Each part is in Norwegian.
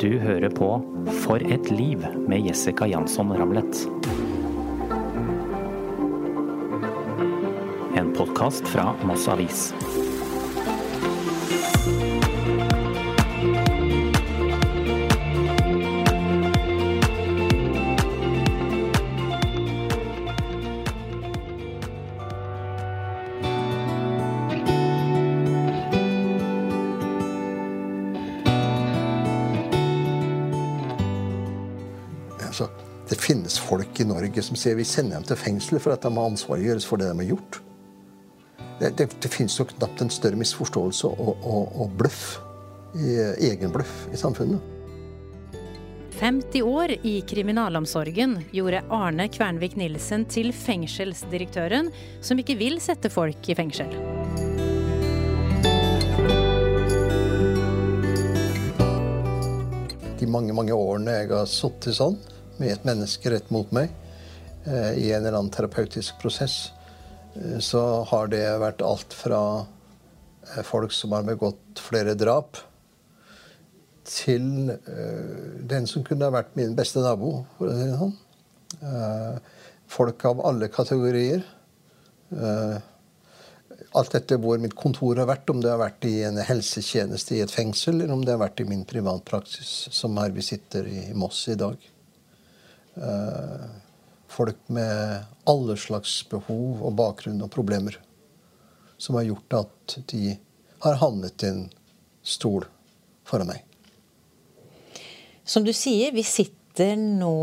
Du hører på For et liv med Jessica Jansson Ramlet. En podkast fra Moss Avis. Norge som sier vi sender dem til fengsel for at de må ansvarliggjøres for det de har gjort. Det, det, det finnes jo knapt en større misforståelse og, og, og bløff, egenbløff, egen bløff, i samfunnet. 50 år i kriminalomsorgen gjorde Arne Kvernvik Nilsen til fengselsdirektøren som ikke vil sette folk i fengsel. De mange mange årene jeg har sittet sånn, med et menneske rett mot meg, i en eller annen terapeutisk prosess, eh, så har det vært alt fra eh, folk som har begått flere drap, til eh, den som kunne ha vært min beste nabo, for å si det sånn. Eh, folk av alle kategorier. Eh, alt dette hvor mitt kontor har vært, om det har vært i en helsetjeneste i et fengsel, eller om det har vært i min privatpraksis, som her vi sitter i Moss i dag. Folk med alle slags behov og bakgrunn og problemer. Som har gjort at de har havnet i en stol foran meg. Som du sier, vi sitter nå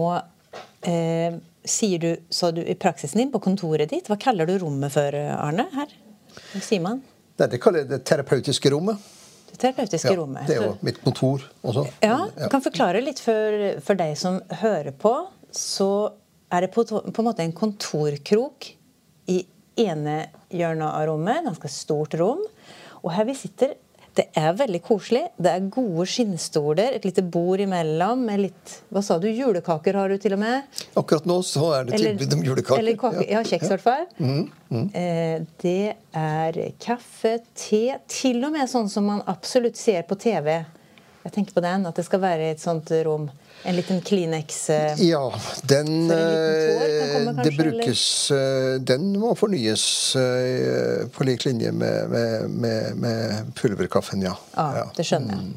eh, Sier du, sa du i praksisen din, på kontoret ditt. Hva kaller du rommet for, Arne? her? Hva sier man? Nei, det kaller jeg det terapeutiske rommet. Det terapeutiske Ja, rommet. det er jo mitt kontor også. Ja, du kan forklare litt for, for deg som hører på. Så er det på, på en måte en kontorkrok i ene hjørnet av rommet. Ganske stort rom. Og her vi sitter, det er veldig koselig. Det er gode skinnstoler, et lite bord imellom med litt Hva sa du? Julekaker har du til og med? Akkurat nå så er det tilbud om julekaker. Eller kake, ja, kjeks i hvert fall. Eh, det er kaffe, te, til og med sånn som man absolutt ser på TV. Jeg tenker på den, at det skal være et sånt rom. En liten Kleenex. Eh. Ja, den kan komme, eh, Det brukes eh, Den må fornyes eh, på lik linje med, med, med, med pulverkaffen, ja. Ja, det skjønner jeg.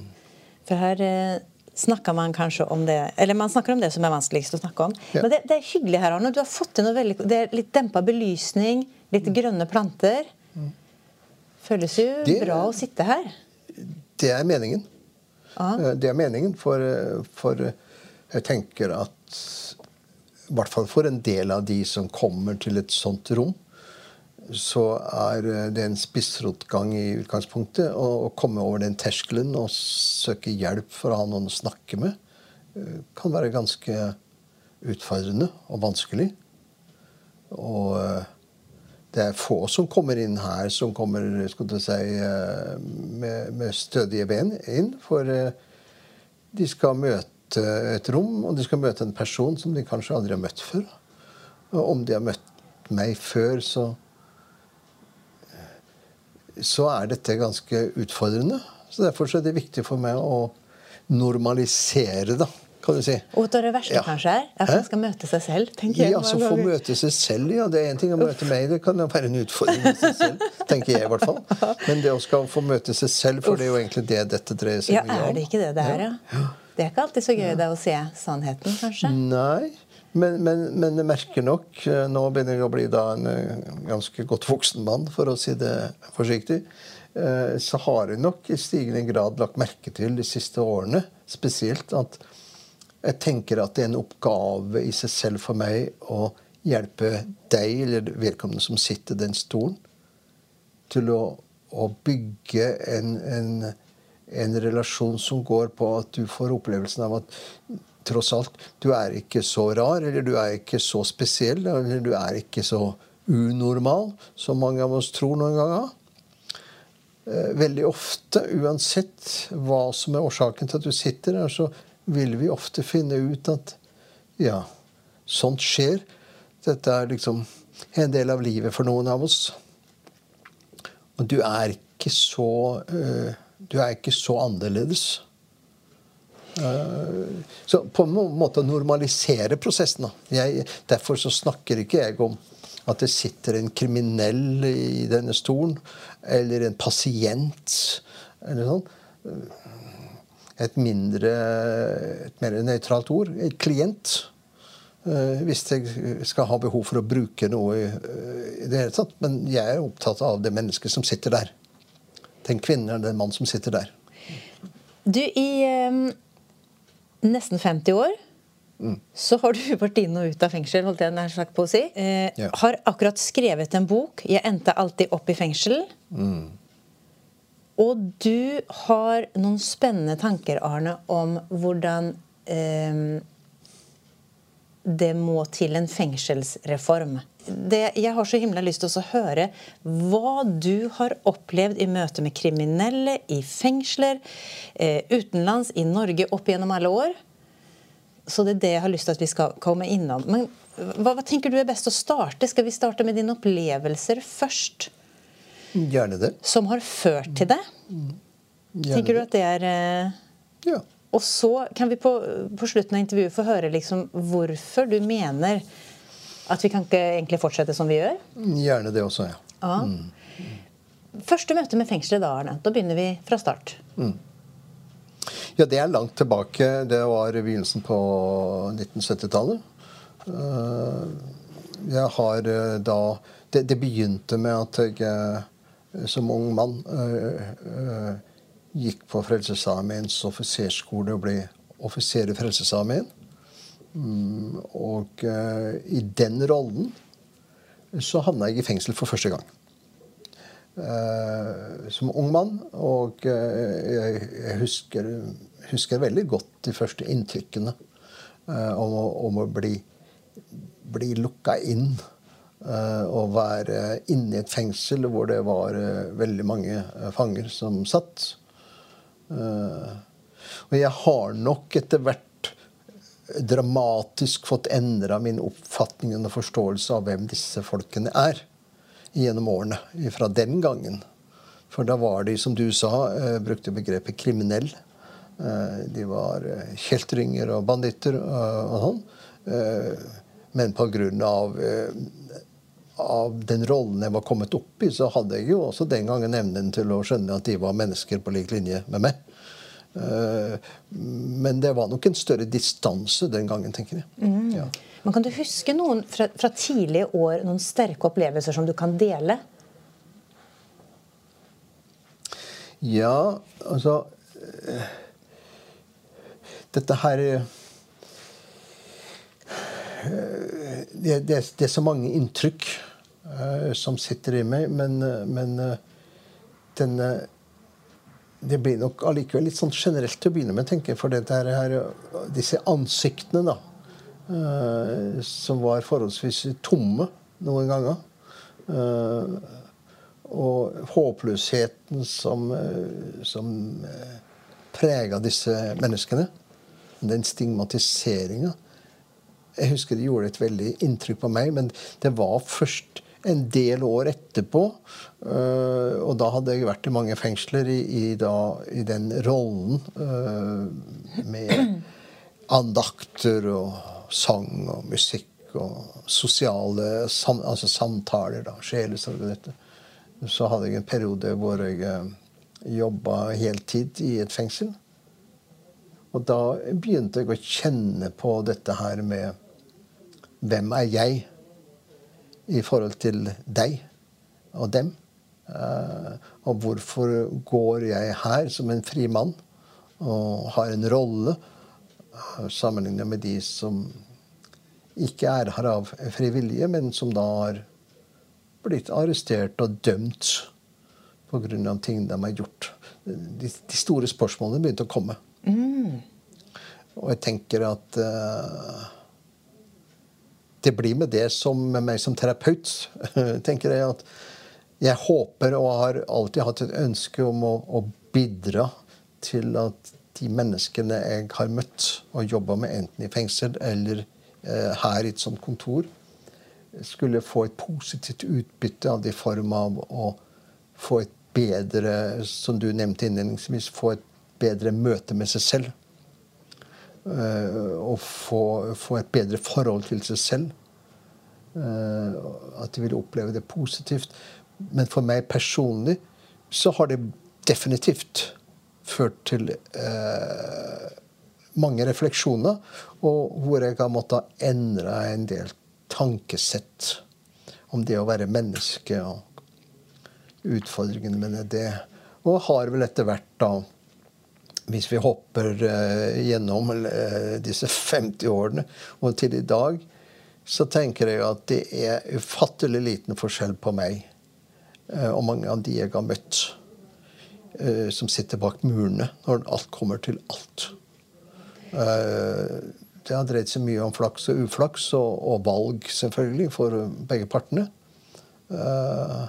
For her eh, snakker man kanskje om det Eller man snakker om det som er vanskeligst å snakke om. Ja. Men det, det er hyggelig her, Arne. Du har fått til noe veldig Det er litt dempa belysning, litt grønne planter. Føles jo Det- bra å sitte her. Det er meningen. Ja. Eh, Det er meningen, for, for jeg tenker at i hvert fall for en del av de som kommer til et sånt rom, så er eh, det en spissrotgang i utgangspunktet. Å, komme over den terskelen og søke hjelp for å ha noen å snakke med, eh, kan være ganske utfordrende og vanskelig. Og det er få som kommer inn her som kommer si, eh, med, med stødige ben inn. For eh, de skal møte et rom, og de skal møte en person som de kanskje aldri har møtt før. Og om de har møtt meg før, så så er dette ganske utfordrende. Så Derfor så er det viktig for meg å normalisere det, kan du si. Og det verste Ja. kanskje er at man skal møte seg selv. tenker jeg. Ja, så få møte seg selv, ja. Det er en ting å møte meg, det kan være en utfordring i seg selv. tenker jeg i hvert fall. Men det å skal få møte seg selv, for det er jo egentlig det dette dreier seg Ja, om. er det ikke det det er, ja? Det er ikke alltid så gøy det å se sannheten, kanskje. Nei, men, men, men jeg merker nok eh, Nå begynner jeg å bli da en eh, ganske godt voksen mann, for å si det forsiktig. eh, Så har jeg nok i stigende grad lagt merke til de siste årene spesielt at jeg tenker at det er en oppgave i seg selv for meg å hjelpe deg, eller vedkommende som sitter i den stolen, til å, å bygge en, en, en relasjon som går på at du får opplevelsen av at tross alt, du er ikke så rar, eller du er ikke så spesiell, eller du er ikke så unormal som mange av oss tror noen ganger. Eh, Veldig ofte, uansett hva som er årsaken til at du sitter der, så vil vi ofte finne ut at ja, sånt skjer. Dette er liksom en del av livet for noen av oss. Og du er ikke så øh, Du er ikke så annerledes. Så på en måte normalisere prosessen. Jeg, derfor så snakker ikke jeg om at det sitter en kriminell i denne stolen, eller en pasient, eller sånn. Et mindre Et mer nøytralt ord. Et klient. Hvis jeg skal ha behov for å bruke noe i, i det hele tatt. Men jeg er opptatt av det mennesket som sitter der. Den kvinnen eller den mann som sitter der. Du, i um, nesten 50 år mm. så har du vært inn og ut av fengsel, holdt jeg nær sagt på å si. Eh, ja. Har akkurat skrevet en bok. 'Jeg endte alltid opp i fengsel'. Mm. Og du har noen spennende tanker, Arne, om hvordan eh, det må til en fengselsreform. Det, jeg har så himla lyst til å høre hva du har opplevd i møte med kriminelle i fengsler, eh, utenlands, i Norge opp gjennom alle år. Så det er det jeg har lyst til at vi skal komme innom. Men hva, hva tenker du er best å starte? Skal vi starte med dine opplevelser først? Gjerne det. Som har ført til det. Gjerne Tenker du at det er eh... Ja. Og så kan vi på, på slutten av intervjuet få høre liksom hvorfor du mener at vi kan ikke egentlig fortsette som vi gjør. Gjerne det også, ja. ja. Mm. Første møte med fengselet da, Arne. Da begynner vi fra start. Mm. Ja, det er langt tilbake. Det var begynnelsen på 1970-tallet. Eh, jeg har eh, da det, det begynte med at jeg som ung mann uh, uh, gikk på Frelsesarmeens offiserskole og ble offiser i Frelsesarmeen. Mm, og i den rollen så havna jeg i fengsel for første gang. som ung mann. Og jeg, husker, husker, veldig godt de første inntrykkene om, om, å bli, bli lukka inn Eh, å være inne i et fengsel hvor det var eh, veldig mange eh, fanger som satt. Og jeg har nok etter hvert dramatisk fått endra min oppfatning og forståelse av hvem disse folkene er gjennom årene fra den gangen. For da var de, som du sa, brukte begrepet kriminell. De var kjeltringer og banditter og sånn. Men på grunn av av den rollen jeg var kommet opp i, så hadde jeg jo også den gangen evnen til å skjønne at de var mennesker på lik linje med meg. Eh, men det var nok en større distanse den gangen, tenker jeg. Mm. Ja. Men Kan du huske noen fra, fra, tidlige år, noen sterke opplevelser som du kan dele? Ja, altså eh, Dette her det, det, det, er så mange inntrykk uh, som sitter i meg, men, men uh, denne Det blir nok allikevel litt sånn generelt til å begynne med, tenker jeg. For her, disse ansiktene, da, som var forholdsvis tomme noen ganger. og håpløsheten som, som prega disse menneskene. Den stigmatiseringa jeg husker det gjorde et veldig inntrykk på meg, men det var først en del år etterpå. Øh, og da hadde jeg vært i mange fengsler i, i, da, i den rollen øh, med andakter og sang og musikk og sosiale sam, altså samtaler, da, sjelesorg og dette. Så hadde jeg en periode hvor jeg øh, jobba heltid i et fengsel. Og da begynte jeg å kjenne på dette her med hvem er jeg i forhold til deg og dem? Uh, og hvorfor går jeg her som en fri mann og har en rolle uh, sammenlignet med de som ikke er her av fri vilje, men som da har blitt arrestert og dømt pga. ting de har gjort. De, de, store spørsmålene begynte å komme. Mm. Og jeg tenker at uh, det blir med det som med meg som terapeut. tenker jeg at jeg håper og har alltid hatt et ønske om å, å bidra til at de menneskene jeg har møtt og jobba med, enten i fengsel eller eh, her i et sånt kontor, skulle få et positivt utbytte av det i form av å få et bedre, som du nevnte innledningsvis, få et bedre møte med seg selv. Og få, få, et bedre forhold til seg selv. at de vil oppleve det positivt. Men for meg personlig så har det definitivt ført til eh, mange refleksjoner, og hvor jeg har måttet endre en del tankesett om det å være menneske og utfordringene med det. Og har vel etter hvert, da, hvis vi hopper uh, gjennom uh, disse 50 årene og til i dag, så tenker jeg at det er ufattelig liten forskjell på meg uh, og mange av de jeg har møtt, som sitter bak murene når alt kommer til alt. Det har dreid seg mye om flaks og uflaks, og, og valg, selvfølgelig, for begge partene. Uh,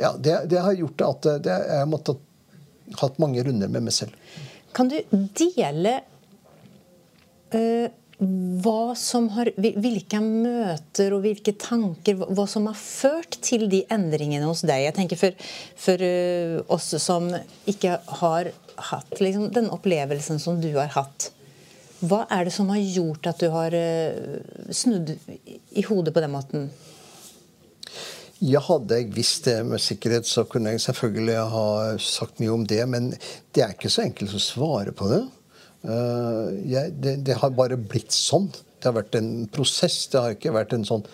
ja, det, det, har gjort at jeg har måttet hatt mange runder med meg selv. Kan du dele uh, hva som har, hvilke møter og hvilke tanker hva som har ført til de endringene hos deg? Jeg tenker For, for uh, oss som ikke har hatt liksom, den opplevelsen som du har hatt. Hva er det som har gjort at du har uh, snudd i hodet på den måten? Ja, Hadde jeg visst det med sikkerhet, så kunne jeg selvfølgelig ha sagt mye om det. Men det er ikke så enkelt å svare på det. Uh, jeg, det, det, har bare blitt sånn. Det har vært en prosess. Det har ikke vært en sånn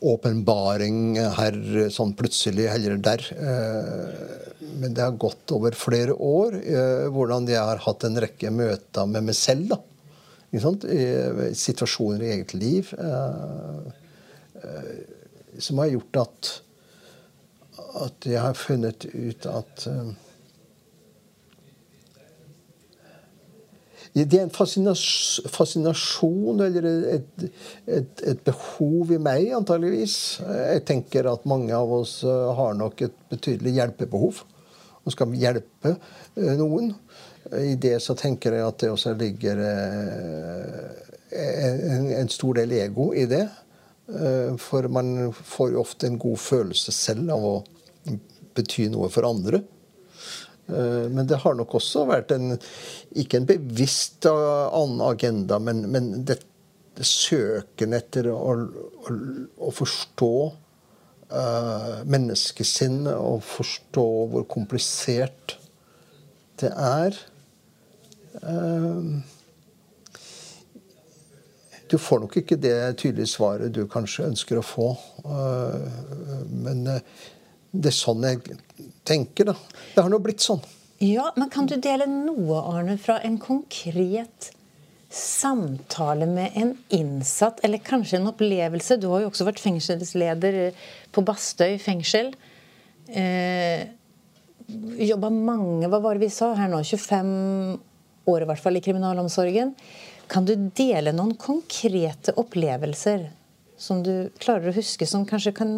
åpenbaring her sånn plutselig heller der. Uh, men det har gått over flere år. Eh, hvordan jeg har hatt en rekke møter med meg selv. da. Situasjoner i eget liv eh, eh, som har gjort at, at jeg har funnet ut at Det er en fascinasjon eller et, et, et, behov i meg, antageligvis. Jeg tenker at mange av oss har nok et betydelig hjelpebehov og skal hjelpe eh, noen. I det så tenker jeg at det også ligger eh, en, en stor del ego i det. Eh, for man får jo ofte en god følelse selv av å bety noe for andre. Men det har nok også vært en ikke en bevisst annen agenda, men, men det, det søken etter å, å, å forstå uh, menneskesinn og forstå hvor komplisert det er. Uh, du får nok ikke det tydelige svaret du kanskje ønsker å få. Uh, men det er sånn jeg tenker, da. Det har nå blitt sånn. Ja, men Kan du dele noe, Arne, fra en konkret samtale med en innsatt, eller kanskje en opplevelse. Du har jo også vært fengselsleder på Bastøy fengsel. Eh, Jobba mange Hva var det vi sa her nå? 25 år i hvert fall i kriminalomsorgen. Kan du dele noen konkrete opplevelser som du klarer å huske, som kanskje kan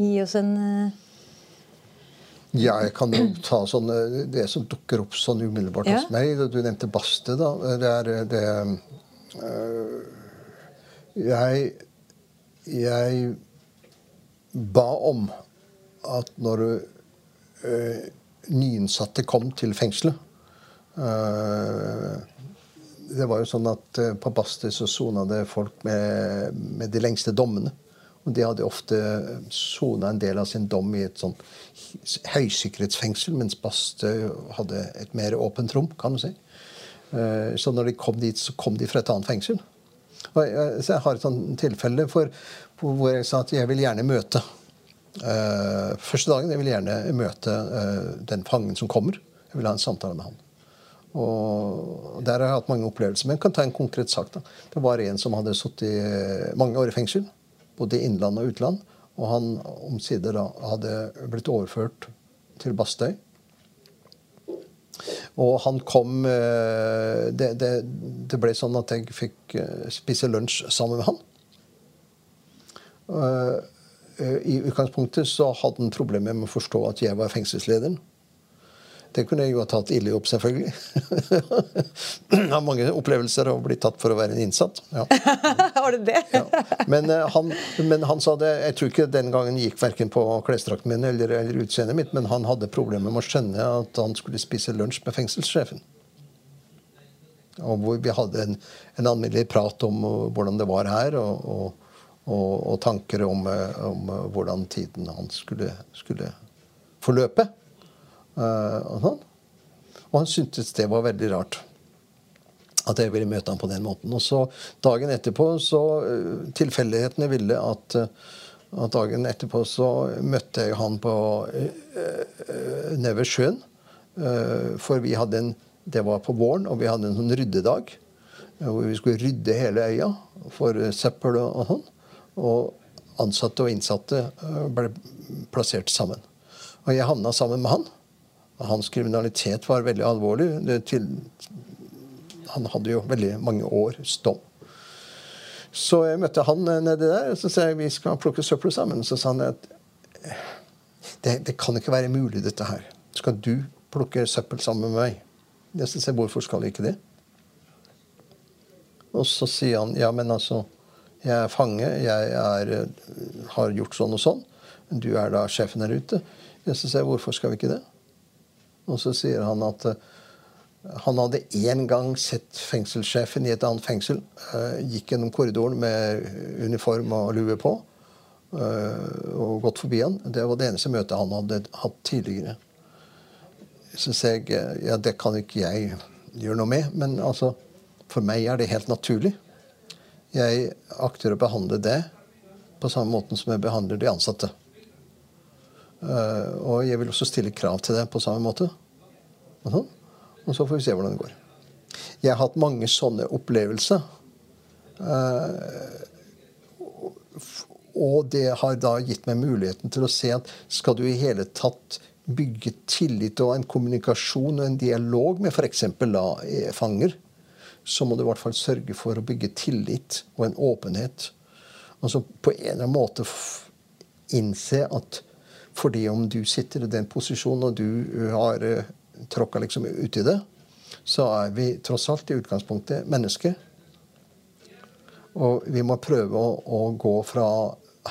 gi oss en eh, ja, jeg kan jo ta sånne, det som dukker opp sånn umiddelbart ja. hos meg. Du nevnte Baste. da. Det er det øh, jeg, jeg ba om at når øh, nyinnsatte kom til fengselet øh, Det var jo sånn at på Baste så sona det folk med, med de lengste dommene. Og de hadde ofte sona en del av sin dom i et sånt høysikkerhetsfengsel, mens Bastøy hadde et mer åpent rom, kan du si. Eh, så når de kom dit, så kom de fra et annet fengsel. Og jeg, har et sånt tilfelle for, hvor jeg sa at jeg vil gjerne møte uh, Første dagen jeg vil gjerne møte den fangen som kommer. Jeg vil ha en samtale med han. Og Der har jeg hatt mange opplevelser. Men jeg kan ta en konkret sak. da. Det var en som hadde sittet mange år i fengsel både i innland og utland. Og han omsider da hadde blitt overført til Bastøy. Og han kom eh, det, det, det, ble sånn at jeg fikk eh, spise lunsj sammen med han. Eh, I utgangspunktet så hadde han problemer med å forstå at jeg var fengselslederen. Det kunne jeg jo ha tatt ille opp, selvfølgelig. Jeg har mange opplevelser av å bli tatt for å være en innsatt. Ja. Var det det? ja. men, uh, han, men, han, sa det Jeg tror ikke den gangen gikk verken på klesdrakten min eller, eller utseendet mitt, men han hadde problemer med å skjønne at han skulle spise lunsj med fengselssjefen. Og hvor vi hadde en, en alminnelig prat om hvordan det var her, og, og, og, og tanker om, om, hvordan tiden hans skulle, skulle forløpe. Og sånn. Og han syntes det var veldig rart. At jeg ville møte ham på den måten. Og så dagen etterpå så Tilfeldighetene ville at, at dagen etterpå så møtte jeg han på nede ved sjøen. For vi hadde en Det var på våren, og vi hadde en sånn ryddedag. Hvor vi skulle rydde hele øya for søppel og sånn. Og ansatte og innsatte ble plassert sammen. Og jeg havna sammen med han. Hans kriminalitet var veldig alvorlig. Til, han hadde jo veldig mange års dom. Så jeg møtte han nedi der, og så sa jeg vi skal plukke søppel sammen. Så sa han at det, det, kan ikke være mulig, dette her. Skal du plukke søppel sammen med meg? Jeg sa hvorfor skal jeg ikke det? Og så sier han ja, men altså Jeg er fange, jeg er, har gjort sånn og sånn. Du er da sjefen der ute. Jeg syns jeg, hvorfor skal vi ikke det? Og så sier han at uh, han hadde én gang sett fengselssjefen i et annet fengsel. Uh, gikk gjennom korridoren med uniform og lue på uh, og gått forbi han. Det var det eneste møtet han hadde hatt tidligere. Så sier jeg ja, det kan ikke jeg gjøre noe med, men altså, for meg er det helt naturlig. Jeg akter å behandle det på samme måten som jeg behandler de ansatte. Uh, og jeg vil også stille krav til det på samme måte. Og, så får vi se hvordan det går. Jeg har hatt mange sånne opplevelser. Uh, og det har da gitt meg muligheten til å se at skal du i hele tatt bygge tillit og en kommunikasjon og en dialog med f.eks. fanger, så må du i hvert fall sørge for å bygge tillit og en åpenhet. Altså på en eller annen måte innse at fordi om du sitter i den posisjonen, og du har uh, tråkka liksom uti det, så er vi tross alt i utgangspunktet mennesker. Og vi må prøve å, å, gå fra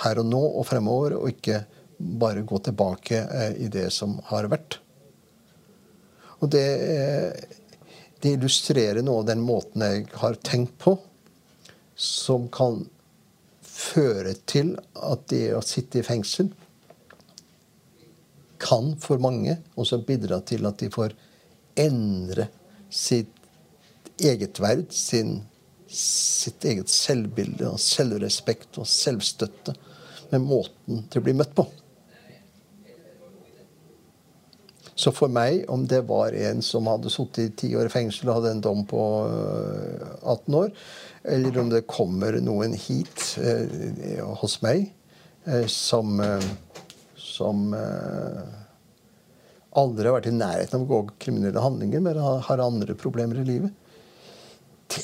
her og nå og fremover, og ikke bare gå tilbake uh, i det som har vært. Og det, uh, det illustrerer noe av den måten jeg har tenkt på, som kan føre til at det å sitte i fengsel kan for mange også bidra til at de får endre sitt eget verd, sin, sitt eget selvbilde og selvrespekt og selvstøtte med måten de blir møtt på. Så for meg, om det var en som hadde sittet i ti år i fengsel og hadde en dom på 18 øh, år, eller om det kommer noen hit eh, hos meg eh, som eh, som eh, aldri har vært i nærheten av å gå kriminelle handlinger, men har andre problemer i livet. Det,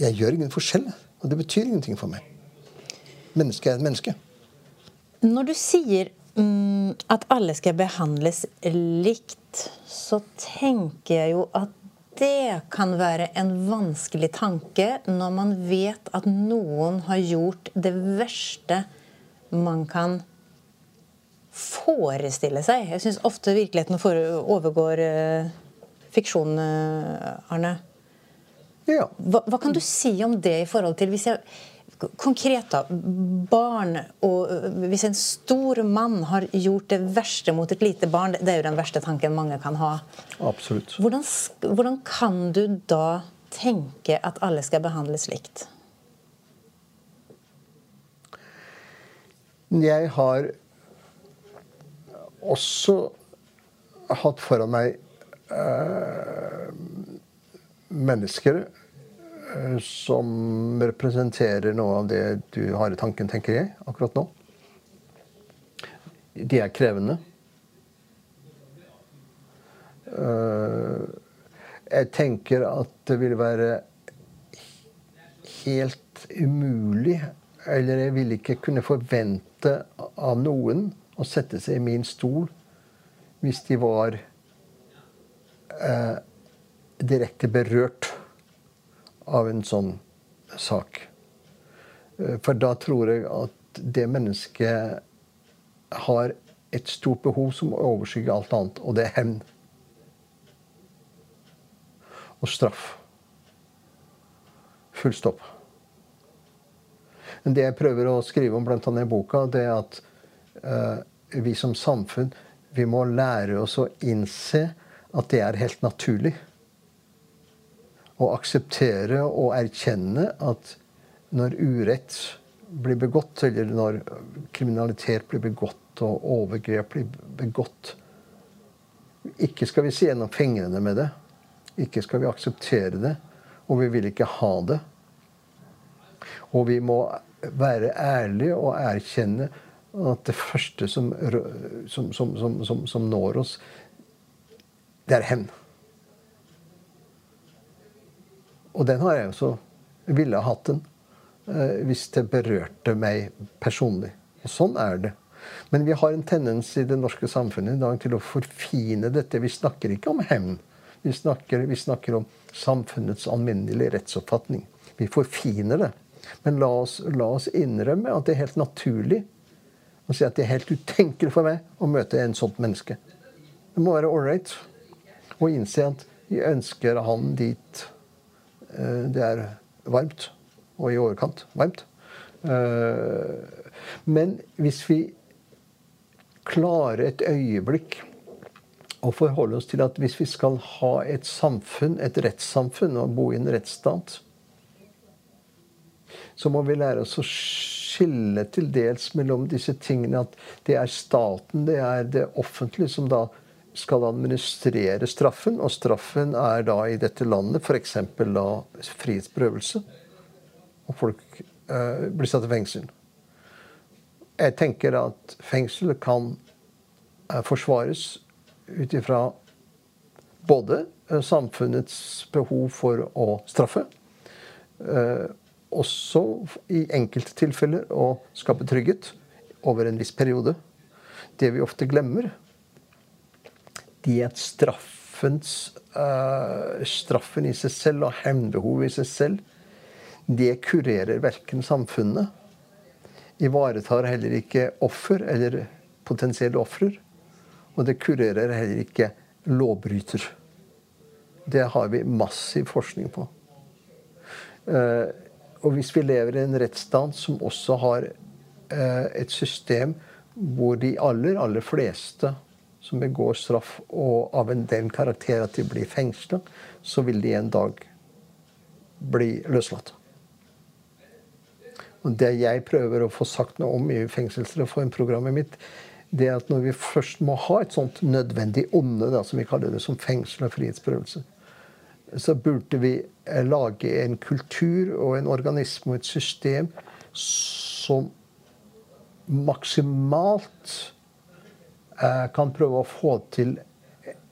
jeg gjør ingen forskjell. Og det betyr ingenting for meg. Mennesket er et menneske. Når du sier mm, at alle skal behandles likt, så tenker jeg jo at det kan være en vanskelig tanke når man vet at noen har gjort det verste man kan forestille seg. Jeg syns ofte virkeligheten overgår uh, fiksjon, uh, Arne. Ja. Hva, hva, kan du si om det i forhold til hvis jeg, Konkret, da. Barn og uh, Hvis en stor mann har gjort det verste mot et lite barn, det er jo den verste tanken mange kan ha. Absolutt. Hvordan, hvordan kan du da tenke at alle skal behandles likt? Jeg har også hatt foran meg eh, mennesker eh, som representerer noe av det du har i tanken, tenker jeg, akkurat nå. De er krevende. Eh, jeg tenker at det vil være helt umulig Eller jeg vil ikke kunne forvente av noen å sette seg i min stol hvis de var eh, direkte berørt av en sånn sak. Eh, for da tror jeg at det mennesket har et stort behov som overskygger alt annet, og det er hevn. Og straff. Full stopp. Men det jeg prøver å skrive om annet i boka, det er at uh, vi som samfunn vi må lære oss å innse at det er helt naturlig. Å akseptere og erkjenne at når urett blir begått, eller når kriminalitet blir begått og overgrep blir begått Ikke skal vi se gjennom fingrene med det. Ikke skal vi akseptere det. Og vi vil ikke ha det. Og vi må være ærlige og erkjenne at det første som, som, som, som når oss, det er hevn. Og den har jeg også ville hatt den eh, hvis det berørte meg personlig. Og sånn er det. Men vi har en tendens i det norske samfunnet i dag til å forfine dette. Vi snakker ikke om hevn. Vi snakker, vi snakker om samfunnets alminnelige rettsoppfatning. Vi forfiner det. Men la oss, la oss innrømme at det er helt naturlig å si at det er helt utenkelig for meg å møte en sånt menneske. Det må være ålreit å innse at vi ønsker han dit eh, det er varmt, og i overkant varmt. Eh, men hvis vi klarer et øyeblikk å forholde oss til at hvis vi skal ha et samfunn, et rettssamfunn, og bo i en rettsstat, så må vi lære oss å skille til dels mellom disse tingene. At det er staten, det er det offentlige, som da skal administrere straffen. Og straffen er da i dette landet f.eks. da frihetsberøvelse. Og folk eh, blir satt i fengsel. Jeg tenker at fengsel kan eh, forsvares ut ifra både eh, samfunnets behov for å straffe, eh, også i enkelte tilfeller å skape trygghet over en viss periode. Det vi ofte glemmer, det er at straffens, uh, straffen i seg selv og hevnbehovet i seg selv, det kurerer verken samfunnet, ivaretar heller ikke offer eller potensielle ofrer, og det kurerer heller ikke lovbryter. Det har vi massiv forskning på. Uh, og hvis vi lever i en rettsstat som også har eh, et system hvor de aller, aller fleste som begår straff og av en den karakter at de blir fengsla, så vil de en dag bli løslatt. Og Det jeg prøver å få sagt noe om i fengselsreformprogrammet mitt, det er at når vi først må ha et sånt nødvendig onde, da, som vi kaller det, som fengsel og frihetsberøvelse, så burde vi eh, lage en kultur og en organisme og et system som maksimalt eh, kan prøve å få til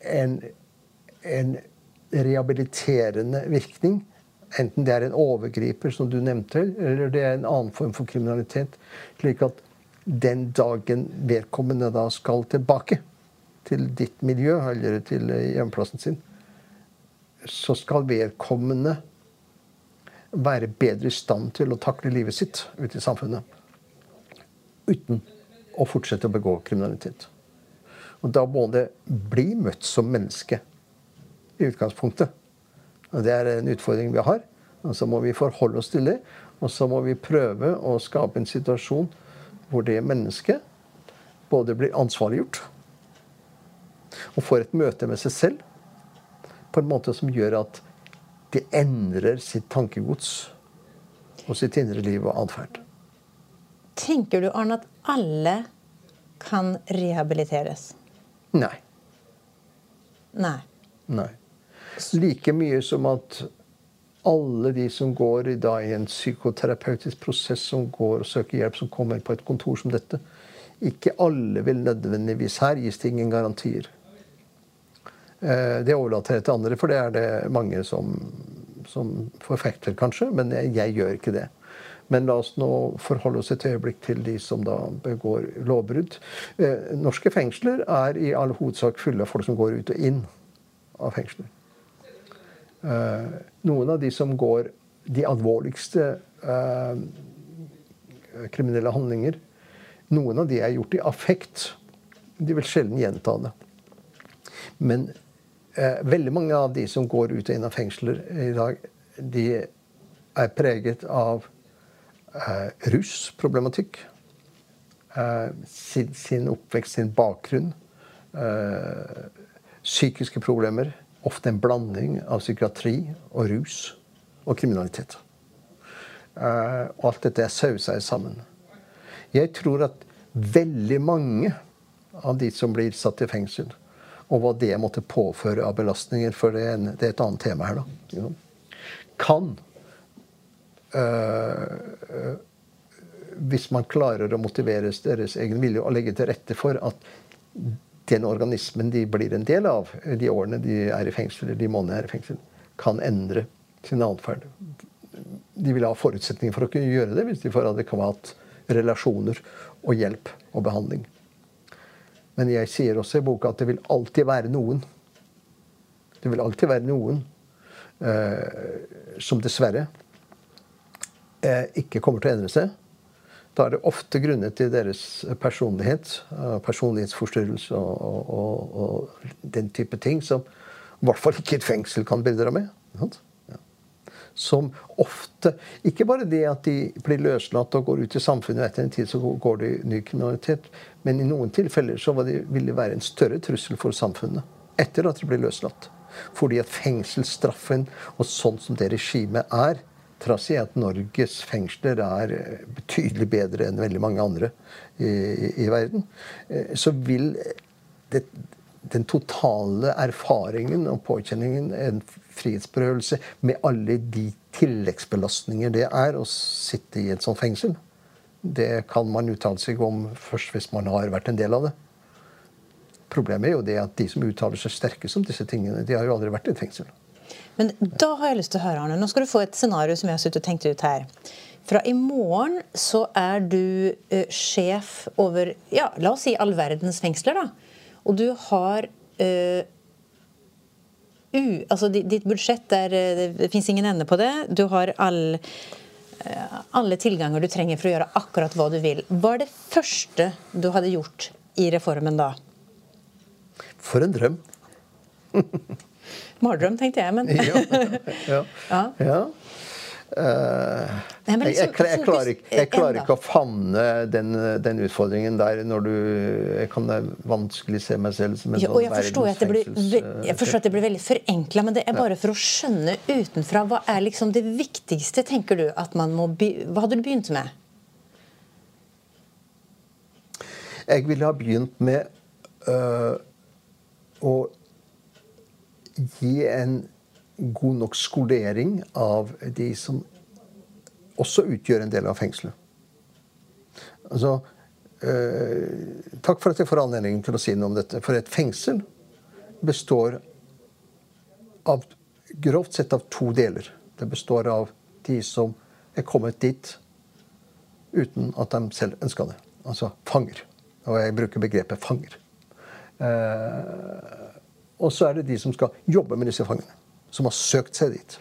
en, en rehabiliterende virkning. Enten det er en overgriper, som du nevnte, eller det er en annen form for kriminalitet. Slik at den dagen vedkommende da skal tilbake til ditt miljø, eller til hjemplassen sin, så skal vedkommende være bedre i stand til å takle livet sitt ute i samfunnet. Uten å fortsette å begå kriminalitet. Og da må det bli møtt som menneske i utgangspunktet. Og Det er en utfordring vi har. Og så må vi forholde oss til det. Og så må vi prøve å skape en situasjon hvor det mennesket både blir ansvarliggjort og får et møte med seg selv på en måte som gjør at de endrer sitt tankegods og sitt indre liv og atferd. Tenker du, Arne, at alle kan rehabiliteres? Nei. Nei. Nei. Like mye som at alle de som går i, dag, i en psykoterapeutisk prosess, som går og søker hjelp, som kommer på et kontor som dette Ikke alle vil nødvendigvis Her gis det ingen garantier. Eh, det overlater jeg til andre, for det er det mange som, som forfekter, kanskje. Men jeg, jeg, gjør ikke det. Men la oss nå forholde oss et øyeblikk til de som da begår lovbrudd. Eh, norske fengsler er i all hovedsak fulle av folk som går ut og inn av fengsler. Eh, noen av de som går de alvorligste kriminelle handlinger, noen av de er gjort i affekt. De vil sjelden gjenta det. Men veldig mange av de som går ut og inn av fengsler i dag, de er preget av eh, rusproblematikk. Eh, sin, sin, oppvekst, sin bakgrunn. Eh, psykiske problemer. Ofte en blanding av psykiatri og rus og kriminalitet. Eh, og alt dette er sausa sammen. Jeg tror at veldig mange av de som blir satt i fengsel, og hva det måtte påføre av belastninger, for det er, et annet tema her, da, kan øh, Hvis man klarer å motivere deres egen vilje og legge til rette for at den organismen de blir en del av de årene de er i fengsel, eller de månedene de er i fengsel, kan endre sin atferd. De vil ha forutsetninger for å kunne gjøre det hvis de får adekvat relasjoner og hjelp og behandling. Men jeg sier også i boka at det vil alltid være noen Det vil alltid være noen eh, som dessverre eh, ikke kommer til å endre seg. Da er det ofte grunnet til deres personlighet, personlighetsforstyrrelse og, og, og, og, den type ting som i hvert fall ikke et fengsel kan bidra med. Ja. Som ofte Ikke bare det at de blir løslatt og går ut i samfunnet, og etter en tid så går de i ny kriminalitet, men i noen tilfeller så det, vil det være en større trussel for samfunnet etter at de blir løslatt. Fordi at fengselsstraffen og sånn som det regimet er, trass i at Norges fengsler er eh, betydelig bedre enn veldig mange andre i, i, i verden, eh, så vil det, den totale erfaringen og påkjenningen, en frihetsberøvelse, med alle de tilleggsbelastninger det er å sitte i et sånt fengsel, det kan man uttale seg om først hvis man har vært en del av det. Problemet er jo det at de som uttaler seg sterkest om disse tingene, de har jo aldri vært i et fengsel. Men da har jeg lyst til å høre, Arne. Nå skal du få et scenario som jeg har sittet og tenkt ut her. Fra i morgen så er du uh, sjef over ja, la oss si all verdens fengsler. da. Og du har uh, u, altså Ditt budsjett er, eh, Det fins ingen ende på det. Du har all, uh, alle tilganger du trenger for å gjøre akkurat hva du vil. Hva er det første du hadde gjort i reformen da? For en drøm. Mardrøm, tenkte jeg, men Ja. ja. ja. Uh, jeg, jeg, jeg, klarer ikke, jeg, klarer ikke, å favne den, den, utfordringen der når du Jeg kan vanskelig se meg selv som en ja, og jeg forstår, at det blir, jeg forstår at det blir veldig forenkla, men det er bare for å skjønne utenfra. Hva er liksom det viktigste, tenker du, at man må Hva hadde du begynt med? Jeg ville ha begynt med øh, å gi en god nok skolering av de som også utgjør en del av fengselet. Altså, eh, takk for at jeg får anledning til å si noe om dette. For et fengsel består av grovt sett av to deler. Det består av de som er kommet dit uten at de selv ønska det. Altså fanger. Og jeg bruker begrepet fanger. Eh, og så er det de som skal jobbe med disse fangene. Som har søkt seg dit.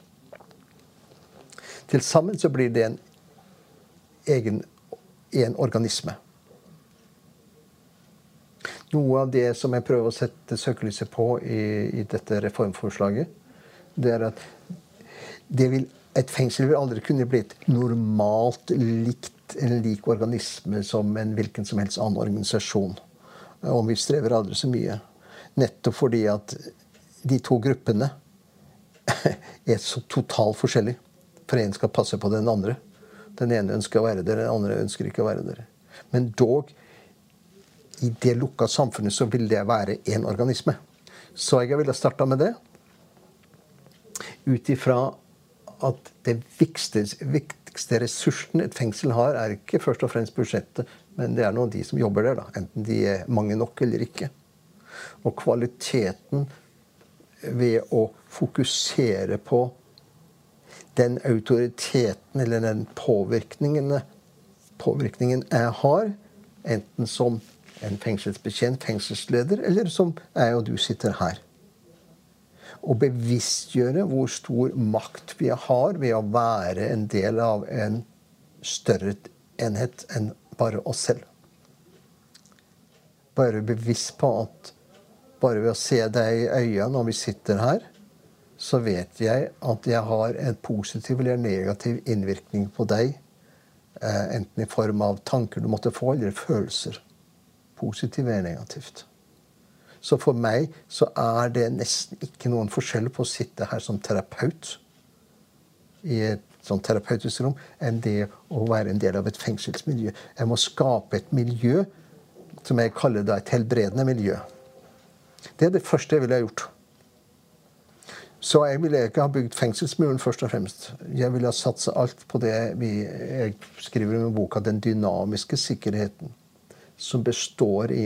Til sammen så blir det en egen en organisme. Noe av det som jeg prøver å sette søkelyset på i, i dette reformforslaget, det er at det vil, et fengsel vil aldri kunne bli et normalt likt, en lik organisme som en hvilken som helst annen organisasjon. Om vi strever aldri så mye. Nettopp fordi at de to gruppene er så totalt forskjellig. For én skal passe på den andre. Den ene ønsker å være der, den andre ønsker ikke å være der. Men dog, i det lukka samfunnet så vil det være én organisme. Så jeg ville starta med det. Ut ifra at det viktigste, viktigste ressursen et fengsel har, er ikke først og fremst budsjettet, men det er noen de som jobber der. da, Enten de er mange nok eller ikke. Og kvaliteten ved å fokusere på den autoriteten eller den påvirkningen, påvirkningen jeg har, enten som en fengselsbetjent, fengselsleder, eller som jeg og du sitter her. Å bevisstgjøre hvor stor makt vi har ved å være en del av en større enhet enn bare oss selv. Bare bevisst på at bare ved å se deg i øynene når vi sitter her, så vet jeg at jeg har en positiv eller negativ innvirkning på deg. Eh, enten i form av tanker du måtte få, eller følelser. Positivt eller negativt. Så for meg så er det nesten ikke noen forskjell på å sitte her som terapeut i et sånn terapeutisk rom enn det å være en del av et fengselsmiljø. Jeg må skape et miljø som jeg kaller da et helbredende miljø. Det er det første jeg ville ha gjort. Så jeg ville ikke ha bygd fengselsmuren først og fremst. Jeg ville ha satsa alt på det vi, jeg skriver i boka, den dynamiske sikkerheten. Som består i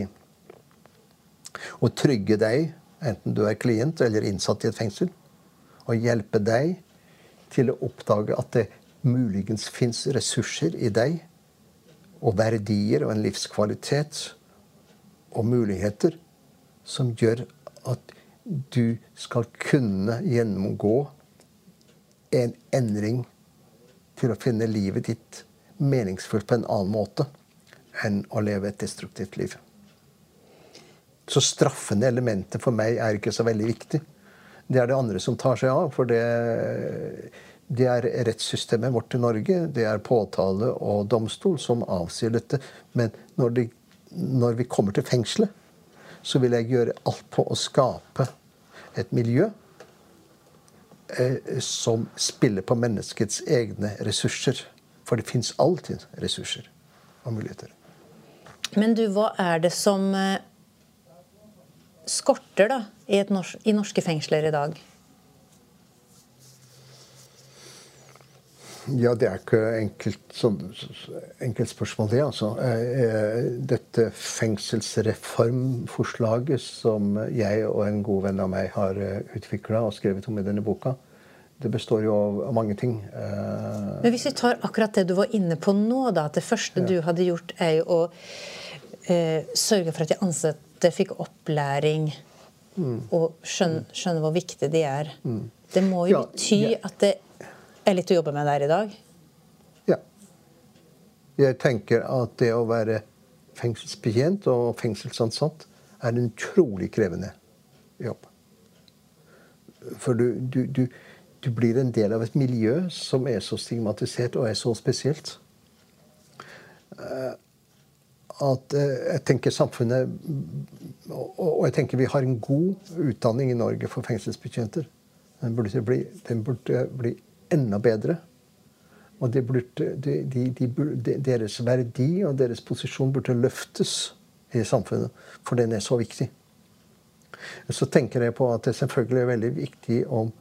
å trygge deg, enten du er klient eller innsatt i et fengsel. Og hjelpe deg til å oppdage at det muligens fins ressurser i deg, og verdier og en livskvalitet og muligheter som gjør at du skal kunne gjennomgå en endring til å finne livet ditt meningsfullt på en annen måte enn å leve et destruktivt liv. Så straffende elementer for meg er ikke så veldig viktig. Det er det andre som tar seg av. For det, det er rettssystemet vårt i Norge. Det er påtale og domstol som avsier dette. Men når, de, når vi kommer til fengselet, så vil jeg gjøre alt på å skape et miljø eh, som spiller på menneskets egne ressurser. For det fins alltid ressurser og muligheter. Men du, hva er det som eh, skorter da, i, norsk, i norske fengsler i dag? Ja, det er ikke enkelt, sånn, enkelt spørsmål, det. altså. Eh, eh, dette fengselsreformforslaget som jeg og en god venn av meg har eh, utvikla og skrevet om i denne boka, det består jo av mange ting. Men hvis vi tar akkurat det du var inne på nå, da, at det første ja. du hadde gjort, er jo å eh, sørge for at de ansatte fikk opplæring mm. og skjønne, skjønne, hvor viktig de er. Mm. Det må jo ja, bety ja. at det er litt å jobbe med der i dag? Ja. Jeg tenker at det å være fengselsbetjent og fengselsansatt er en utrolig krevende jobb. For du, du, du, du, blir en del av et miljø som er så stigmatisert og er så spesielt. Eh, at eh, jeg tenker samfunnet Og jeg tenker vi har en god utdanning i Norge for fengselsbetjenter. Den burde bli, den burde bli enda bedre. Og de burde, de, de, deres verdi og deres posisjon burde løftes i samfunnet. For den er så viktig. Så tenker jeg på at det selvfølgelig er veldig viktig om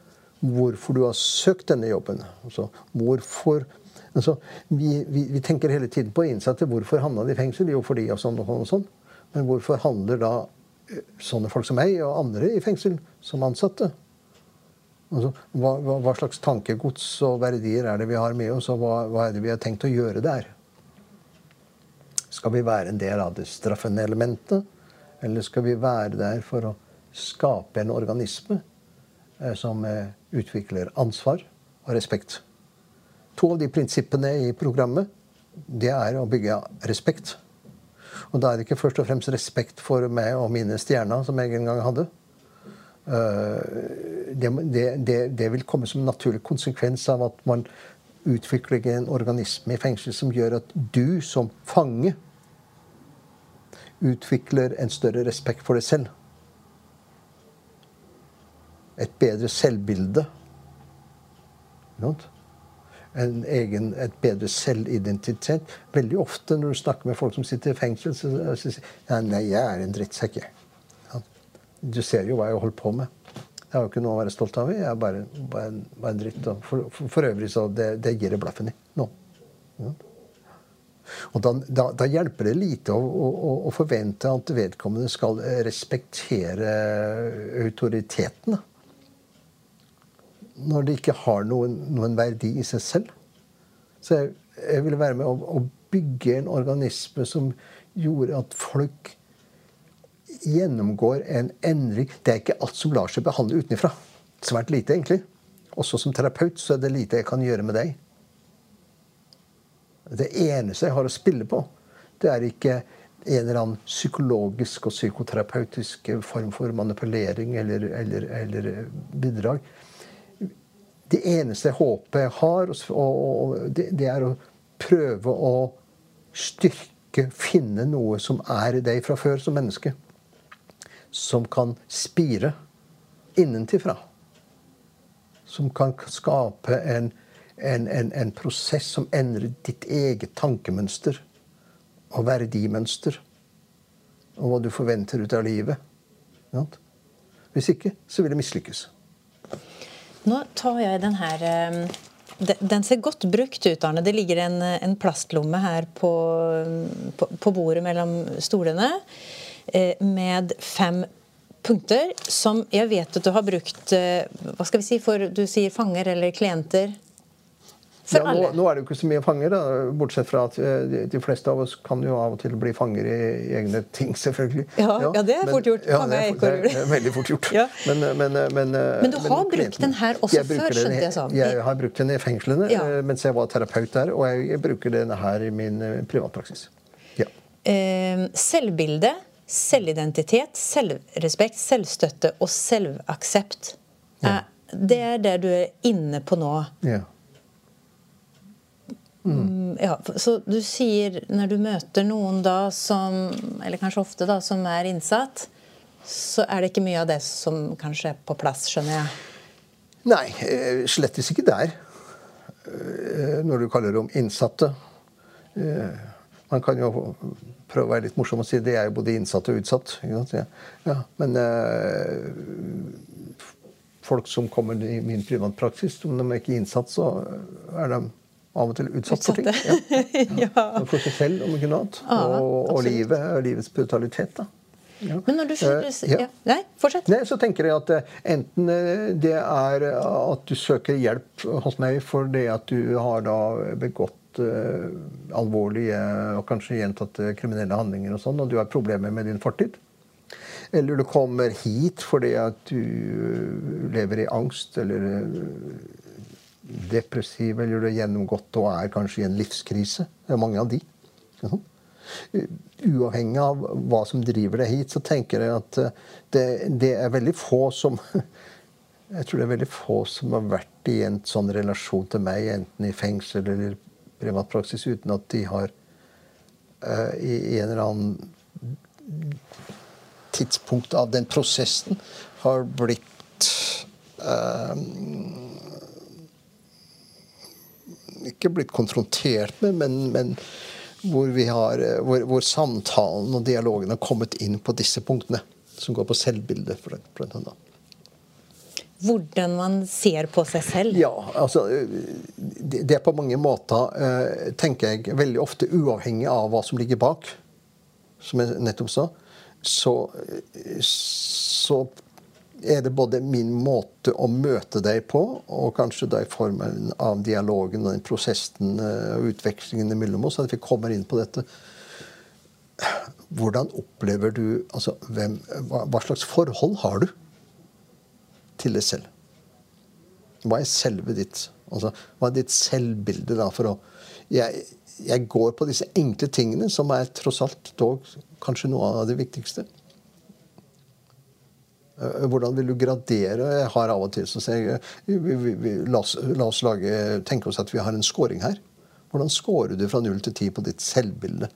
hvorfor du har søkt denne jobben. Altså, hvorfor altså, vi, vi, vi, tenker hele tiden på innsatte. Hvorfor havna de i fengsel? Jo, fordi og sånn og sånn. og sånn. Men hvorfor handler da eh, sånne folk som meg og andre i fengsel som ansatte? Altså, hva, hva, slags tankegods og verdier er det vi har med oss, og hva, hva, er det vi har tenkt å gjøre der? Skal vi være en del av det straffende elementet, eller skal vi være der for å skape en organisme eh, som eh, utvikler ansvar og respekt? To av de prinsippene i programmet det er å bygge respekt. Og da er det ikke først og fremst respekt for meg og mine stjerner, som jeg en gang hadde. Uh, det, det, det, vil komme som en naturlig konsekvens av at man utvikler en organisme i fengsel som gjør at du som fange utvikler en større respekt for deg selv. Et bedre selvbilde. En egen, et bedre selvidentitet. Veldig ofte når du snakker med folk som sitter i fengsel, så sier de nei, jeg er en drittsekk. Du ser jo hva jeg holdt på med. Jeg har jo ikke noe å være stolt av. Jeg er bare, bare, bare en dritt. For, for, for, øvrig så det, det gir det blaffen i nå. Ja. Og da, da, da, hjelper det lite å, å, å, forvente at vedkommende skal respektere autoriteten. Når det ikke har noen, noen verdi i seg selv. Så jeg, jeg ville være med å, å bygge en organisme som gjorde at folk gjennomgår en endring. Det er ikke alt som lar seg behandle utenfra. Svært lite, egentlig. Også som terapeut så er det lite jeg kan gjøre med deg. Det eneste jeg har å spille på, det er ikke en eller annen psykologisk og psykoterapeutisk form for manipulering eller, eller, eller bidrag. det eneste håpet jeg har, og, og, det, det, er å prøve å styrke, finne noe som er i deg fra før som menneske. Som kan spire innentifra. Som kan skape en, en, en, en prosess som endrer ditt eget tankemønster og verdimønster. Og hva du forventer ut av livet. Hvis ikke, så vil det mislykkes. Nå tar jeg den her eh, den ser godt brukt ut, Arne. Det ligger en, en plastlomme her på, på, på, bordet mellom stolene med fem punkter som jeg vet at du har brukt eh, Hva skal vi si, for du sier fanger eller klienter? Ja, nå, nå, er det jo ikke så mye fanger, da, bortsett fra at eh, de, de, fleste av oss kan jo av og til bli fanger i, i egne ting, selvfølgelig. Ja, ja, ja det er fort gjort. Ja, det er, det er, veldig fort gjort. men, men, men, men, du har brukt den her også før, skjønte jeg sånn? Jeg har brukt den i fengslene. Eh, mens jeg var terapeut der, og jeg, jeg bruker den her i min privatpraksis. Ja. Eh, selvbilde, selvidentitet, selvrespekt, selvstøtte og selvaksept. Ja. Det er det du er inne på nå. Ja. Mm. Ja, så du sier når du møter noen da som Eller kanskje ofte da, som er innsatt, så er det ikke mye av det som kanskje er på plass, skjønner jeg? Nei, eh, slettes ikke der. Eh, når du kaller dem innsatte. Eh, man kan jo prøve å være litt morsom og si det er jo både innsatt og utsatt. Ja, men folk som kommer i min privatpraksis, om de er ikke innsatt, så er de av og til utsatt for ting. Ja. ja. For seg selv, om ikke noe annet. Ja, og, og livet, livets brutalitet. da. Ja. Men når du skylder uh, ja. Nei, fortsett. Nei, så tenker jeg at uh, enten det er at du søker hjelp hos meg fordi at du har da begått alvorlige og kanskje gjentatte kriminelle handlinger, og sånn, og du har problemer med din fortid. Eller du kommer hit fordi at du lever i angst eller depressiv eller du har gjennomgått og er kanskje i en livskrise. Det er mange av de. Uavhengig av hva som driver deg hit, så tenker jeg at eh, det, det, er veldig få som Jeg tror det er veldig få som har vært i en sånn relasjon til meg, enten i fengsel eller privatpraksis, uten at de har uh, i, i en eller annen tidspunkt av den prosessen har blitt uh, ikke blitt konfrontert med, men, men hvor, har, hvor, hvor, samtalen og dialogen har kommet inn på disse punktene. Som går på selvbildet. blant annet. Hvordan man ser på seg selv? Ja, altså Det er på mange måter, eh, tenker jeg, veldig ofte uavhengig av hva som ligger bak. Som jeg nettopp sa. Så, så er det både min måte å møte deg på, og kanskje da i form av dialogen og den prosessen eh, og utvekslingen mellom oss, at vi kommer inn på dette. Hvordan opplever du altså, hvem, hva, hva, slags forhold har du til deg selv? Hva er selve ditt? Altså, hva er ditt selvbilde da for å jeg, jeg går på disse enkle tingene, som er tross alt dog kanskje noe av det viktigste. Eh, hvordan vil du gradere? Jeg har av og til så sier jeg, vi, vi, vi, la, oss, la oss lage, tenke oss at vi har en scoring her. Hvordan scorer du fra 0 til 10 på ditt selvbilde?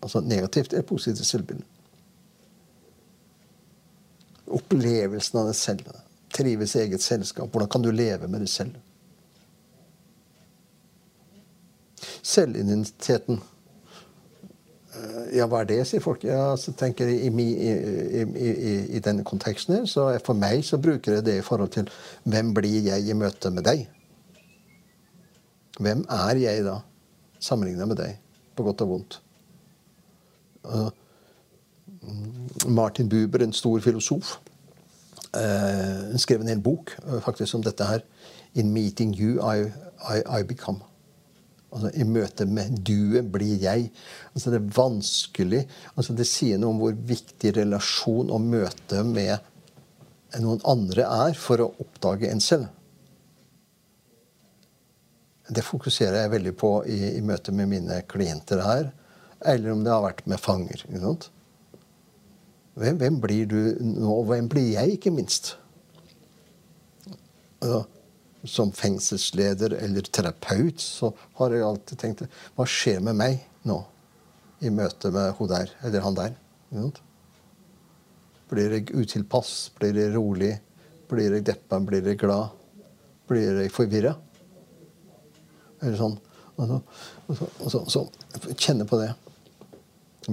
Altså negativt eller positivt selvbilde? Opplevelsen av det selv. Trives i eget selskap. Hvordan kan du leve med det selv? Selvidentiteten. Eh, ja, hva er det, sier folk. Ja, så tenker jeg i, i, i, i, denne konteksten her, så For meg så bruker jeg det i forhold til hvem blir jeg i møte med deg? Hvem er jeg da, sammenligna med deg, på godt og vondt? Uh, Martin Buber, en stor filosof, uh, skrev en hel bok uh, faktisk om dette her. In meeting you, I, I, I become. Altså, I møte med duet blir jeg. Altså, det er vanskelig. Altså, det sier noe om hvor viktig relasjon og møte med noen andre er for å oppdage en selv. Det fokuserer jeg veldig på i, i møte med mine klienter her. Eller om det har vært med fanger. Hvem, hvem, blir du nå? og Hvem blir jeg, ikke minst? Altså, som fengselsleder eller terapeut så har jeg alltid tenkt Hva skjer med meg nå i møte med hun der eller han der? Blir jeg utilpass? Blir jeg rolig? Blir jeg deppa? Blir jeg glad? Blir jeg forvirra? Eller sånn. Og så, og så, og så, så kjenne på det.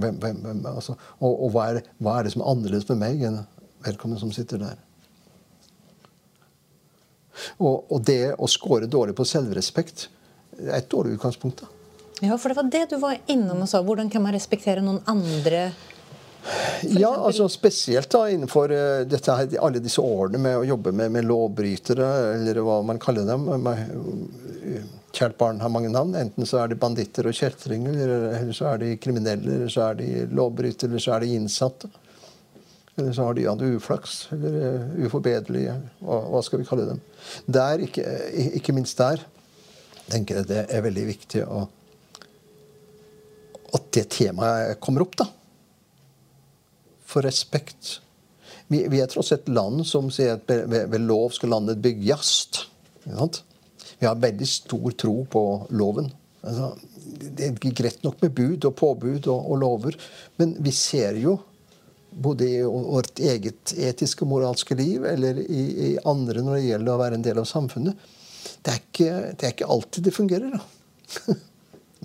Hvem, hvem, altså, og, og hva, er det, hva, er det, som er annerledes med meg enn vedkommende som sitter der? Og, og det å score dårlig på selvrespekt er et dårlig utgangspunkt. da. Ja, for det var det du var innom og sa. Hvordan kan man respektere noen andre? Ja, altså spesielt da innenfor uh, dette alle disse årene med å jobbe med, med lovbrytere, eller hva man kaller dem. Kjært barn har mange navn. Enten så er de banditter og kjeltringer, eller så er de kriminelle, eller så er de lovbrytere, eller så er de innsatte. Eller så har de hatt uflaks, eller uh, uforbederlige. Hva, hva, skal vi kalle dem? Der, ikke, ikke, minst der tenker jeg det er veldig viktig å, at det temaet kommer opp. da. For respekt. Vi, vi er tross et land som sier at ved, ved lov skal landet bygges. Vi har veldig stor tro på loven. Altså, det er greit nok med bud og påbud og, og lover, men vi ser jo både i vårt eget etiske og moralske liv eller i, i, andre når det gjelder å være en del av samfunnet. Det er ikke, det er ikke alltid det fungerer. da.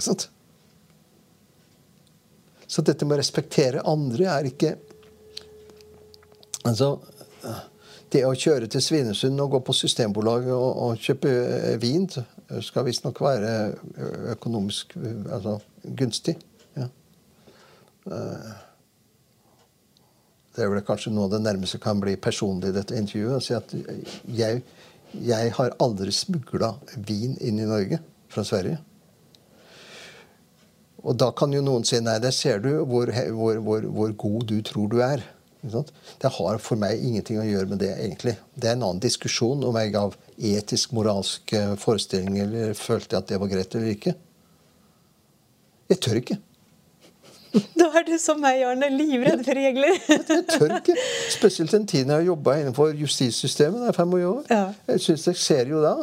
Så dette med å respektere andre er ikke Altså Det å kjøre til Svinesund og gå på Systembolaget og, og kjøpe eh, vin skal visstnok være økonomisk altså, gunstig. Ja. Det er vel kanskje noe av det nærmeste kan bli personlig i dette intervjuet. å si at jeg, jeg har aldri smugla vin inn i Norge fra Sverige. Og da kan jo noen si nei, der ser du hvor, hvor, hvor, hvor god du tror du er. Det har for meg ingenting å gjøre med det, egentlig. Det er en annen diskusjon om jeg av etisk, moralsk forestilling eller følte at det var greit eller ikke. Jeg tør ikke. Da er du som meg, Arne. Livredd for regler. jeg tør ikke. Spesielt den tiden jeg har jobba innenfor justissystemet. Det er 25 år. Ja. Jeg synes jeg ser jo da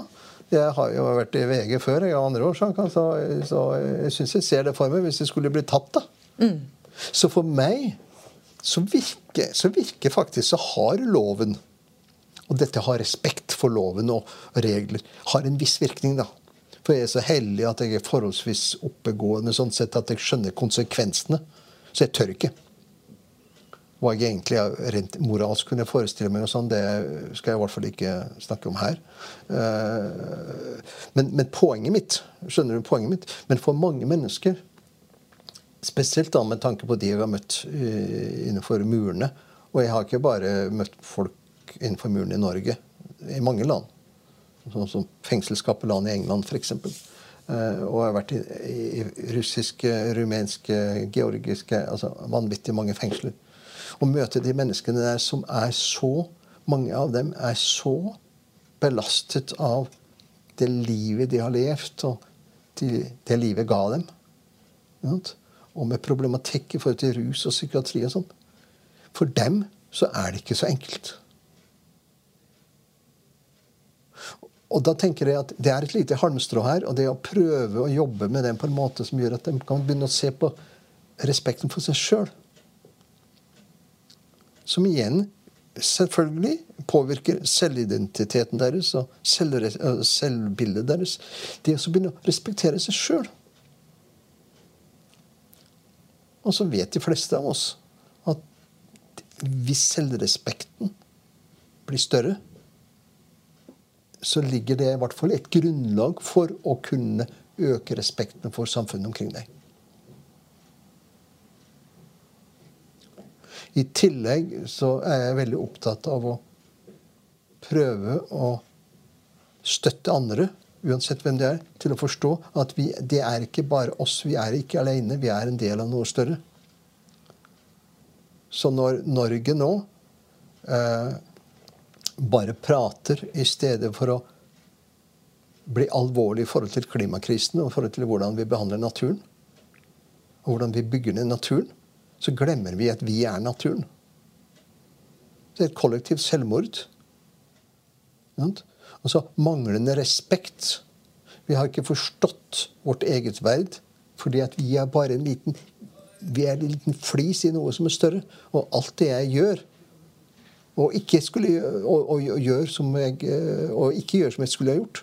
jeg har jo vært i VG før, jeg har andre årsaker, så, så jeg syns jeg ser det for meg hvis jeg skulle bli tatt. da. Mm. Så for meg så virker, så virker faktisk så har loven, og dette har respekt for loven og regler, har en viss virkning. da. For jeg er så heldig at jeg er forholdsvis oppegående sånn sett at jeg skjønner konsekvensene. Så jeg tør ikke. Hva jeg egentlig rent moralsk kunne forestille meg, og sånn, det skal jeg i hvert fall ikke snakke om her. Eh, men, men, poenget mitt skjønner du poenget mitt, men for mange mennesker, spesielt da med tanke på de jeg har møtt eh, innenfor murene Og jeg har ikke bare møtt folk innenfor murene i Norge, i mange land sånn som fengselskapellan i England f.eks. Uh, og jeg har vært i, i, russiske, rumenske, georgiske altså Vanvittig mange fengsler. Å møte de menneskene der som er så Mange av dem er så belastet av det livet de har levd, og de, det livet ga dem. Og med problematikk i forhold til rus og psykiatri og sånn. For dem så er det ikke så enkelt. Og da tenker jeg at Det er et lite halmstrå her. og Det å prøve å jobbe med den på en måte som gjør at de kan begynne å se på respekten for seg sjøl. Som igjen selvfølgelig påvirker selvidentiteten deres og selvbildet deres. Det å begynne å respektere seg sjøl. Og så vet de fleste av oss at hvis selvrespekten blir større, så ligger det i hvert fall et grunnlag for å kunne øke respekten for samfunnet omkring deg. I tillegg så er jeg veldig opptatt av å prøve å støtte andre, uansett hvem det er, til å forstå at vi, det er ikke bare oss. Vi er ikke alene. Vi er en del av noe større. Så når Norge nå eh, bare prater i stedet for å bli alvorlig i forhold til klimakrisen og i forhold til hvordan vi behandler naturen, og hvordan vi bygger ned naturen, så glemmer vi at vi er naturen. Det er et kollektivt selvmord. Altså manglende respekt. Vi har ikke forstått vårt eget verd fordi at vi er bare en liten vi er en liten flis i noe som er større. Og alt det jeg gjør, og ikke, skulle, og, og, og gjør som jeg, og ikke gjør som jeg skulle ha gjort,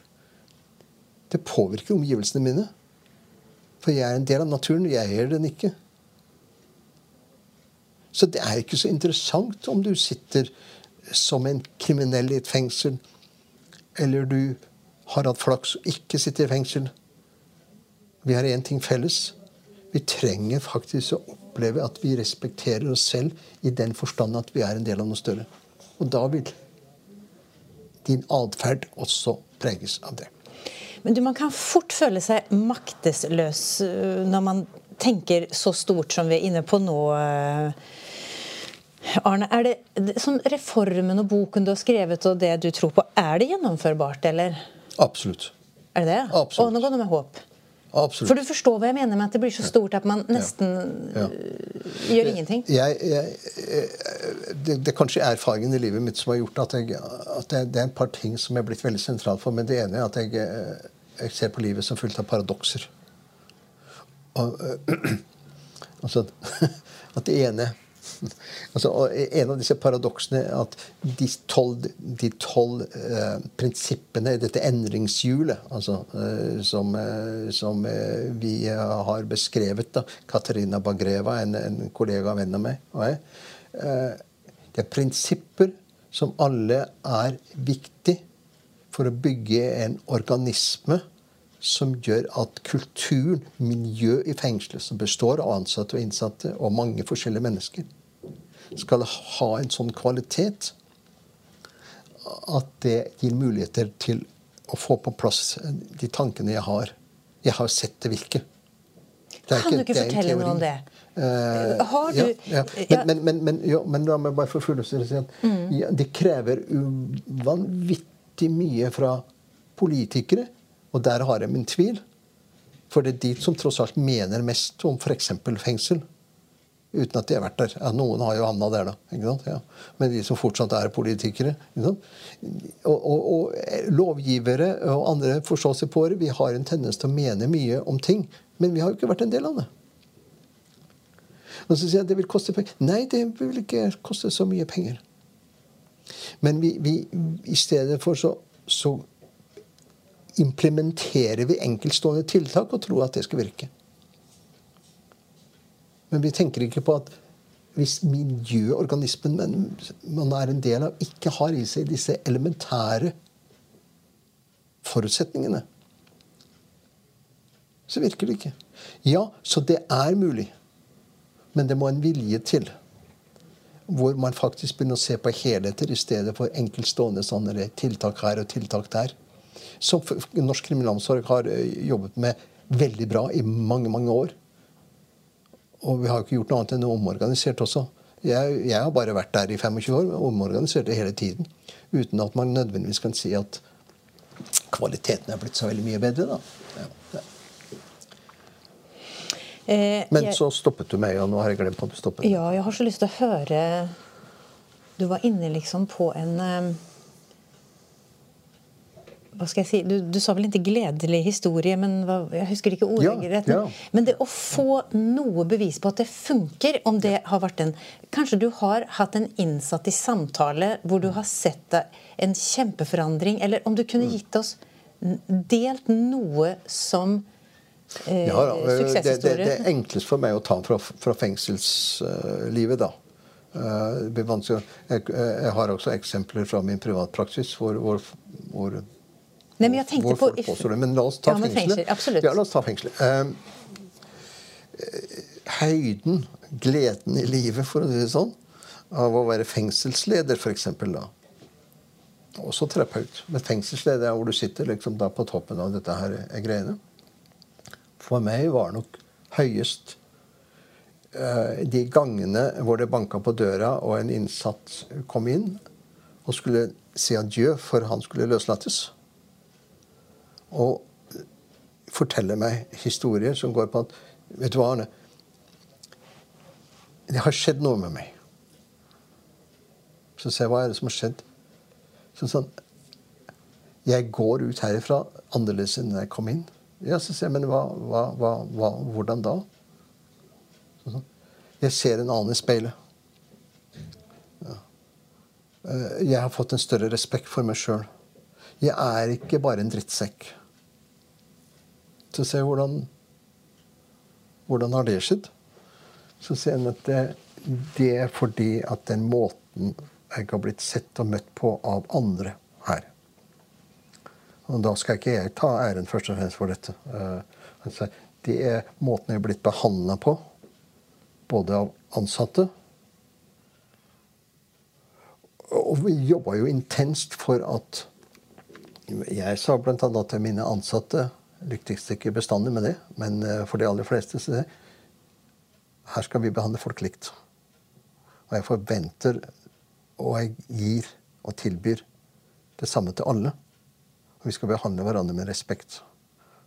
det påvirker omgivelsene mine. For jeg er en del av naturen. Jeg gjør den ikke. Så det er ikke så interessant om du sitter som en kriminell i et fengsel, eller du har hatt flaks og ikke sitter i fengsel. Vi har én ting felles. Vi trenger faktisk å oppleve at vi respekterer oss selv i den forstand at vi er en del av noe større. Og da vil din atferd også preges av det. Men du, Man kan fort føle seg maktesløs øh, når man tenker så stort som vi er inne på nå. Øh. Arne, er det sånn reformen og boken du har skrevet og det du tror på, er det gjennomførbart, eller? Absolutt. Er det det? Absolutt. Og nå går det med håp. Absolutt. For du forstår hva jeg mener med at det blir så stort at man nesten Ja. gjør ingenting? Jeg, jeg, det, det er kanskje erfaringen i livet mitt som har gjort at, jeg, at det, det er et par ting som jeg er blitt veldig sentralt for Men Det ene er at jeg, jeg ser på livet som fullt av paradokser. Og, altså, at det ene altså, En av disse paradoksene at de tolv, de tolv eh, prinsippene i dette endringshjulet altså, eh, som, eh, som eh, vi har beskrevet, da, Katarina Bagreva, en, en kollega og venn av meg, og jeg, eh, det er prinsipper som alle er viktig for å bygge en organisme som gjør at kulturen, miljøet i fengselet, som består av ansatte og innsatte og mange forskjellige mennesker, skal ha en sånn kvalitet at det gir muligheter til å få på plass de tankene jeg har. Jeg har sett det virke. Det er Kan du ikke fortelle noe om det? Uh, Har du ja, ja. Men, men, men, ja, men la meg bare få si Mm. ja, det krever vanvittig mye fra politikere, og der har jeg min tvil. For det er de som tross alt mener mest om f.eks. fengsel. Uten at de har vært der. Ja, noen har jo havna der, da. Ja. Men de som fortsatt er politikere. Og, og, og lovgivere og andre forståelsespåere, vi har en tendens til å mene mye om ting. Men vi har jo ikke vært en del av det. Og så sier jeg at det vil koste penger. Nei, det vil ikke koste så mye penger. Men vi, vi, i stedet for så, så implementerer vi enkeltstående tiltak og tror at det skal virke. Men vi tenker ikke på at hvis miljøorganismen man, er en del av, ikke har i seg disse elementære forutsetningene, så virker det ikke. Ja, så det er mulig. Men det må en vilje til. Hvor man faktisk begynner å se på helheter i stedet for enkeltstående sånne tiltak her og tiltak der. Som norsk kriminalomsorg har jobbet med veldig bra i mange, mange år. Og vi har ikke gjort noe annet enn omorganisert også. Jeg, jeg har bare vært der i 25 år og omorganisert det hele tiden. Uten at man nødvendigvis kan si at kvaliteten er blitt så veldig mye bedre. da. Ja, ja. Eh, Men så stoppet du meg, og nå har jeg glemt at du stoppet. Ja, jeg har så lyst til å høre Du var inne liksom på en eh, Hva skal jeg si Du, du sa vel ikke gledelig historie, men hva, jeg husker ikke Ja, ordrett. ja. Men det å få noe bevis på at det funker, om det har vært en Kanskje du har hatt en innsatt i samtale hvor du har sett en kjempeforandring, eller om du Mm. kunne gitt oss Delt noe som eh, Ja, da, det, det, det er enklest for meg å ta fra, fra fengselslivet, da. Eh. Jeg, jeg har også eksempler fra min privatpraksis hvor, hvor, hvor, Nei, men jeg tenkte hvor på påstår det. Men la oss ta Ja, fengselet. fengsel. Ja, la oss ta fengselet. Eh, eh, høyden, gleden i livet, for å si det sånn, av å være fengselsleder, f.eks. da. Også terapeut. Men fengselsleder er hvor du sitter liksom da på toppen av dette her eh, greiene. For meg var nok høyest uh, de gangene hvor det banka på døra, og en innsatt kom inn og skulle si adjø, for han skulle løslates. Og forteller meg historier som går på at Vet du hva, Arne? Det har skjedd noe med meg. Så ser jeg, hva er det som har skjedd? Så sånn, Jeg går ut herifra annerledes enn jeg kom inn. Ja, så sier jeg, men hva, hva, hva, hvordan da? Sånn. Jeg ser en annen i speilet. Eh, jeg har fått en større respekt for meg sjøl. Jeg er ikke bare en drittsekk. Så ser jeg hvordan Hvordan har det skjedd? Så ser jeg at det, det er fordi at den måten jeg har blitt sett og møtt på av andre her. Og da skal ikke jeg ta æren først og fremst for dette. Uh, det er måten jeg er blitt behandla på, både av ansatte Og vi jobba jo intenst for at Jeg sa bl.a. til mine ansatte Lyktes ikke bestandig med det, men eh, for de aller fleste så her skal vi behandle folk likt. Og jeg forventer, og jeg gir og tilbyr det samme til alle. Og vi skal behandle hverandre med respekt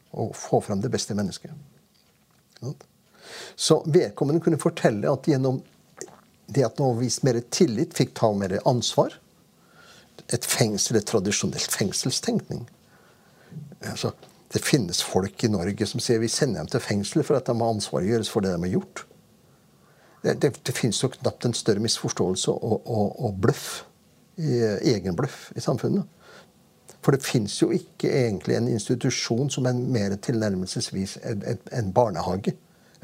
og få fram det beste i mennesket. Så vedkommende kunne fortelle at gjennom det at noen viste mer tillit, fikk ta mer ansvar Et fengsel, et tradisjonelt fengselstenkning. Altså, det finnes folk i Norge som sier vi sender dem til fengsel for at de har ansvarliggjøres for det de har gjort. Det, det, det finnes jo knapt en større misforståelse og, og, og bløff, egenbløff, i samfunnet. For det fins jo ikke egentlig en institusjon som er mer tilnærmelsesvis en, en, en barnehage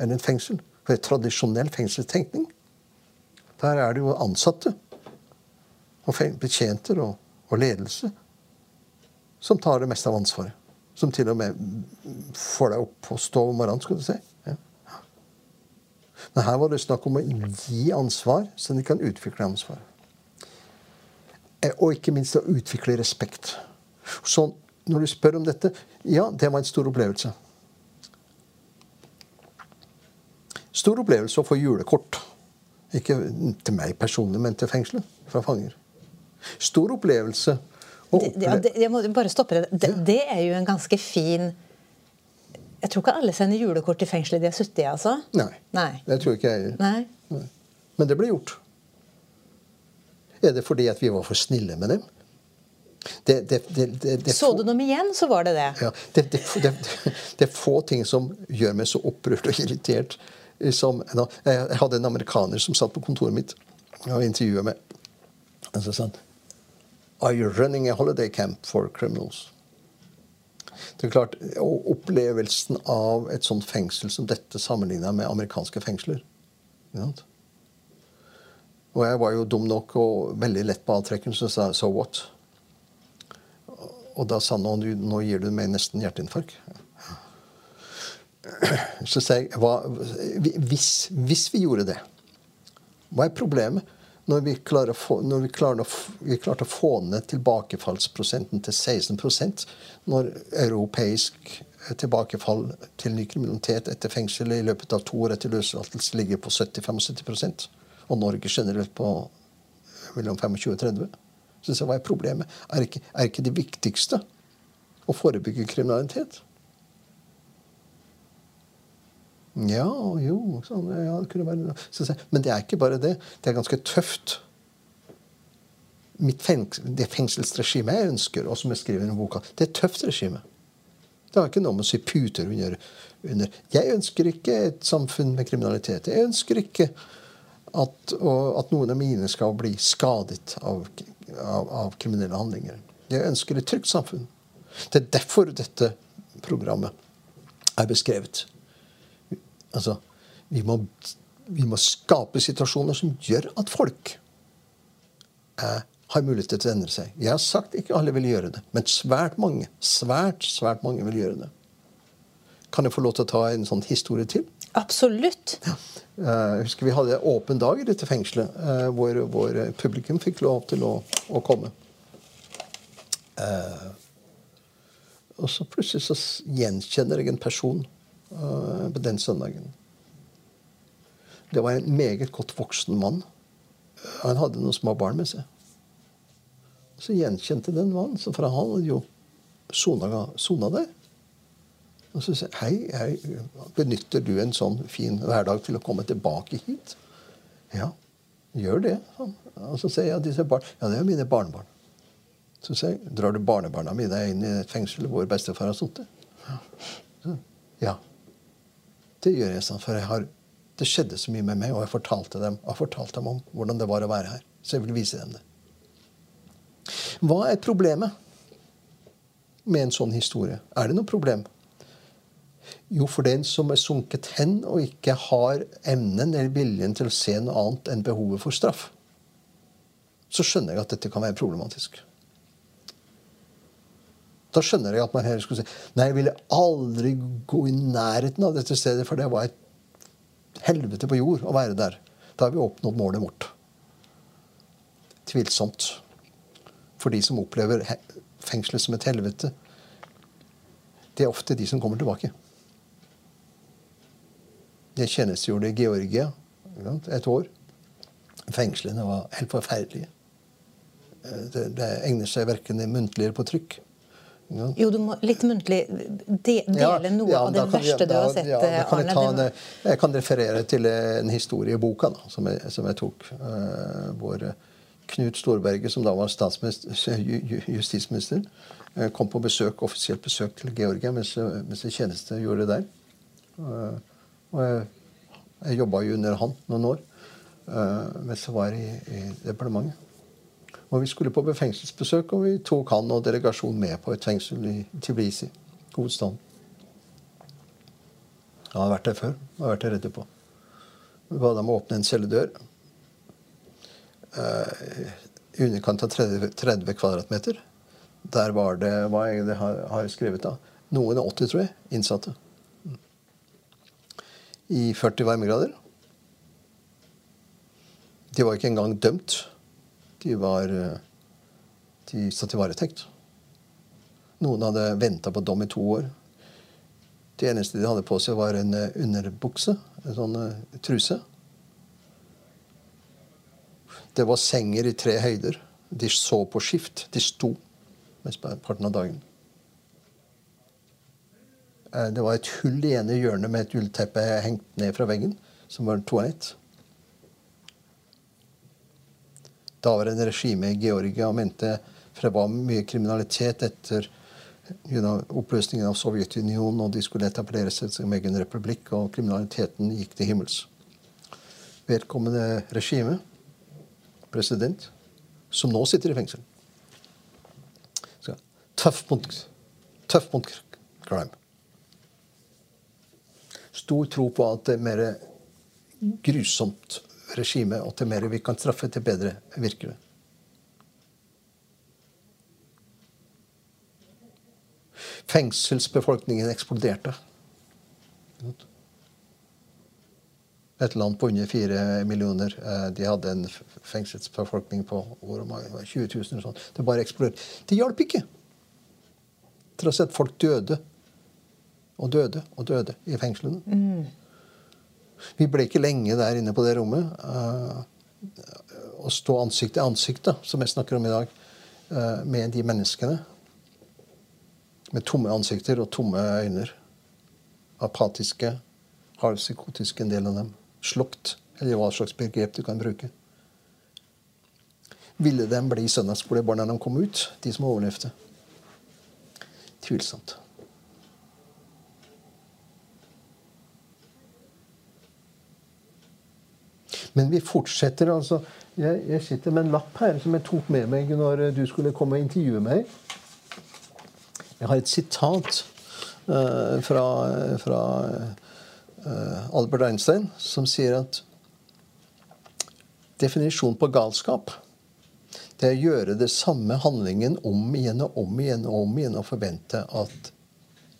enn en fengsel. For det er tradisjonell fengselstenkning, der er det jo ansatte og betjenter og, og ledelse som tar det meste av ansvaret. Som til og med får deg opp og stå om morgenen, skal du si. Ja. Men her var det snakk om å gi ansvar, så de kan utvikle ansvar. Eh, og ikke minst å utvikle respekt. Så når du spør om dette Ja, det var en stor opplevelse. Stor opplevelse å få julekort. Ikke til meg personlig, men til fengselet. Fra fanger. Stor opplevelse det, det, jeg må bare stoppe det. det. Det er jo en ganske fin Jeg tror ikke alle sender julekort til fengselet de har sittet i, altså? Nei. Nei. Det tror ikke jeg. Nei. Men det ble gjort. Er det fordi at vi var for snille med dem? Det, det, så du dem igjen, så var det det. Ja, det, er få ting som gjør meg så opprørt og irritert som Jeg hadde en amerikaner som satt på kontoret mitt og intervjuet meg. Og så sa han Are you running a holiday camp for criminals? Det er klart, Opplevelsen av et sånt fengsel som dette sammenligna med amerikanske fengsler Og jeg var jo dum nok og veldig lett på avtrekken, så sa 'so what'? Og da sa han nå gir du meg nesten hjerteinfarkt. Så sa jeg hva, hvis, hvis vi gjorde det, hva er problemet? Når vi, få, når vi, å, vi klarte å få ned tilbakefallsprosenten til 16% når europeisk tilbakefall til ny kriminalitet etter fengsel i løpet av to år etter løslatelse ligger på 70-75 og Norge generelt på mellom 25 og 30 Så hva er problemet? Er ikke, er ikke det viktigste å forebygge kriminalitet? Ja, jo sånn, ja, det kunne være Men det er ikke bare det. Det er ganske tøft. Fengs, det fengselsregimet jeg ønsker, og som jeg skriver i boka, det er et tøft regime. Det har ikke noe med å sy puter under, under. Jeg ønsker ikke et samfunn med kriminalitet. Jeg ønsker ikke at, og, at noen av mine skal bli skadet av, av, av kriminelle handlinger. Jeg ønsker et trygt samfunn. Det er derfor dette programmet er beskrevet. Altså, vi må, vi må skape situasjoner som gjør at folk eh, har mulighet til å endre seg. Jeg har sagt ikke alle vil gjøre det, men svært mange svært, svært mange vil gjøre det. Kan jeg få lov til å ta en sånn historie til? Absolutt. Ja. Eh, jeg husker Vi hadde åpen dag i dette fengselet, uh, hvor, hvor, publikum fikk lov til å, å komme. Uh, og så plutselig så gjenkjenner jeg en person på den søndagen. Det var en meget godt voksen mann. Han hadde noen små barn med seg. Så gjenkjente den mannen, for han hadde jo sona der. Og så sier hei, hei, benytter du en sånn fin hverdag til å komme tilbake hit? Ja, gjør det. Og så sier jeg disse barn, ja, det er mine barnebarn. Så sier jeg, drar du barnebarna mine inn i et fengsel hvor bestefar har sittet? Ja. ja. Det gjør jeg, sånn, for jeg har, det skjedde så mye med meg, og jeg fortalte dem, jeg fortalte dem om hvordan det var å være her. Så jeg vil vise dem det. Hva er problemet med en sånn historie? Er det noe problem? Jo, for den som er sunket hen og ikke har evnen eller viljen til å se noe annet enn behovet for straff, så skjønner jeg at dette kan være problematisk. Da skjønner jeg at man heller skulle si nei, jeg ville aldri gå i nærheten av dette stedet, for det var et helvete på jord å være der. Da har vi oppnådd målet vårt. Tvilsomt. For de som opplever fengselet som et helvete, det er ofte de som kommer tilbake. Jeg tjenestegjorde i Georgia et år. Fengslene var helt forferdelige. Det, det egner seg verken muntlig eller på trykk. Ja. Jo, du må litt muntlig de, dele noe ja, av det verste du har sett. Ja, kan jeg, ta, jeg, kan referere til en historie i boka da, som, jeg, som jeg tok. Uh, hvor Knut Storberget, som da var justisminister, uh, kom på besøk, offisielt besøk til Georgia mens, mens jeg tjenestegjorde der. Uh, og jeg, jeg jobba jo under han noen år mens jeg var i, i departementet. Og vi skulle på fengselsbesøk, og vi tok han og delegasjonen med på et fengsel i Tiblisi, hovedstaden. Han har vært der før. Han har vært der etterpå. Vi ba dem åpne en celledør. Uh, I underkant av 30, 30, kvadratmeter. Der var det hva jeg har, har skrevet da, noen og 80, tror jeg, innsatte. I 40 varmegrader. De var ikke engang dømt de var eh, De satt i varetekt. Noen hadde venta på dom i to år. Det eneste de hadde på seg, var en eh, underbukse. En sånn uh, truse. Det var senger i tre høyder. De så på skift. De sto mesteparten av dagen. Det var et hull i ene hjørnet med et ullteppe hengt ned fra veggen, som var toalett. Daværende regime i Georgia mente For det var mye kriminalitet etter you know, oppløsningen av Sovjetunionen, og de skulle etablere seg som egen republikk, og kriminaliteten gikk til himmels. Vedkommende regime, president, som nå sitter i fengsel Tøff mot, tøff mot crime. Stor tro på at det er mer grusomt regime, og til mer vi kan straffe, til bedre virker det. Fengselsbefolkningen eksploderte. Et land på under fire millioner. Eh, de hadde en fengselsbefolkning på 20 000. Sånn. Det bare eksploderte. Det hjalp ikke. Til Tross at folk døde og døde og døde i fengslene. Mm. Vi ble ikke lenge der inne på det rommet. Å stå ansikt til ansikt, da, som jeg snakker om i dag, uh, med de menneskene. Med tomme ansikter og tomme øyne. Apatiske, halvpsykotiske, en del av dem. Slukt, eller hva slags begrep du kan bruke. Ville de bli søndagsskolebarn når de kom ut, de som overlevde? Tvilsomt. Men vi fortsetter altså. Jeg, jeg, sitter med en lapp her som jeg tok med meg når du skulle komme og intervjue meg. Jeg har et sitat uh, fra, fra uh, Albert Einstein som sier at definisjonen på galskap det er å gjøre det samme handlingen om igjen og om igjen og om igjen og forvente at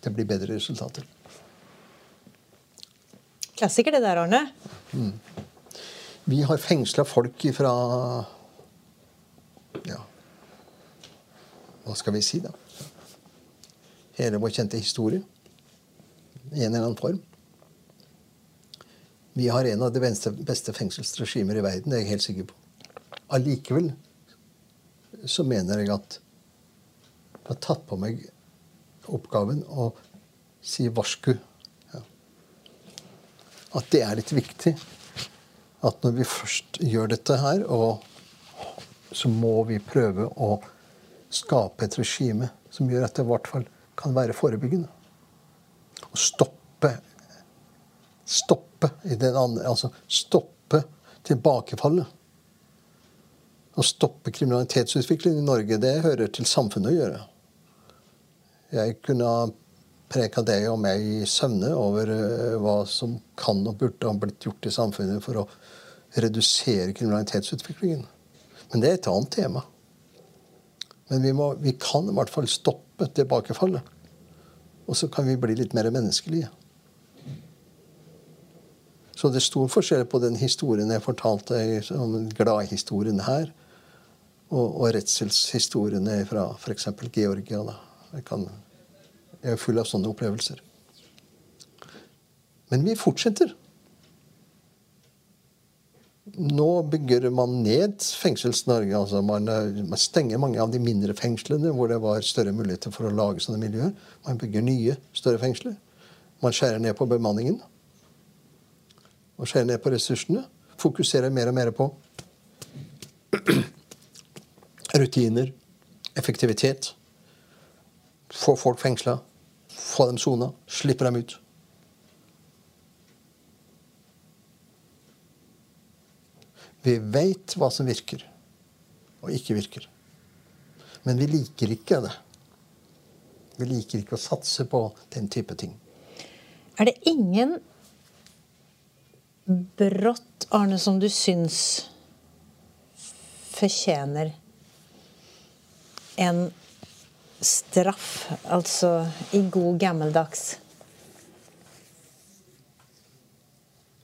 det blir bedre resultater. Klassiker det der, Arne. Mm. Vi har fengsla folk ifra Ja, hva skal vi si, da? Hele vår kjente historie. I en eller annen form. Vi har en av de beste fengselsregimer i verden, det er jeg helt sikker på. Allikevel så mener jeg at jeg har tatt på meg oppgaven å si varsku. Ja. At det er litt viktig at når vi først gjør dette her, så må vi prøve å skape et regime som gjør at det i hvert fall kan være forebyggende. Og stoppe Stoppe i den andre, altså stoppe tilbakefallet. Å stoppe kriminalitetsutviklingen i Norge, det hører til samfunnet å gjøre. Jeg kunne ha preka deg og meg i søvne over eh, hva som kan og burde ha blitt gjort i samfunnet for å redusere kriminalitetsutviklingen. Men det er et annet tema. Men vi, må, vi kan i hvert fall stoppe tilbakefallet. Og så kan vi bli litt mer menneskelige. Så det er stor forskjell på den historien jeg fortalte, om gladhistorien her, og, og redselshistoriene fra f.eks. Georgia. Da. Jeg, kan, jeg er full av sånne opplevelser. Men vi fortsetter nå bygger man ned Fengsels-Norge. altså man, eh, man, stenger mange av de mindre fengslene hvor det var større muligheter for å lage sånne miljøer. Man bygger nye, større fengsler. Man skjærer ned på bemanningen. Og skjærer ned på ressursene. Fokuserer mer og mer på rutiner, effektivitet. Få folk fengsla. Få dem sona. Slippe dem ut. Vi veit hva som virker og ikke virker. Men vi liker ikke det. Vi liker ikke å satse på den type ting. Er det ingen brått, Arne, som du syns fortjener en straff, altså i god gammeldags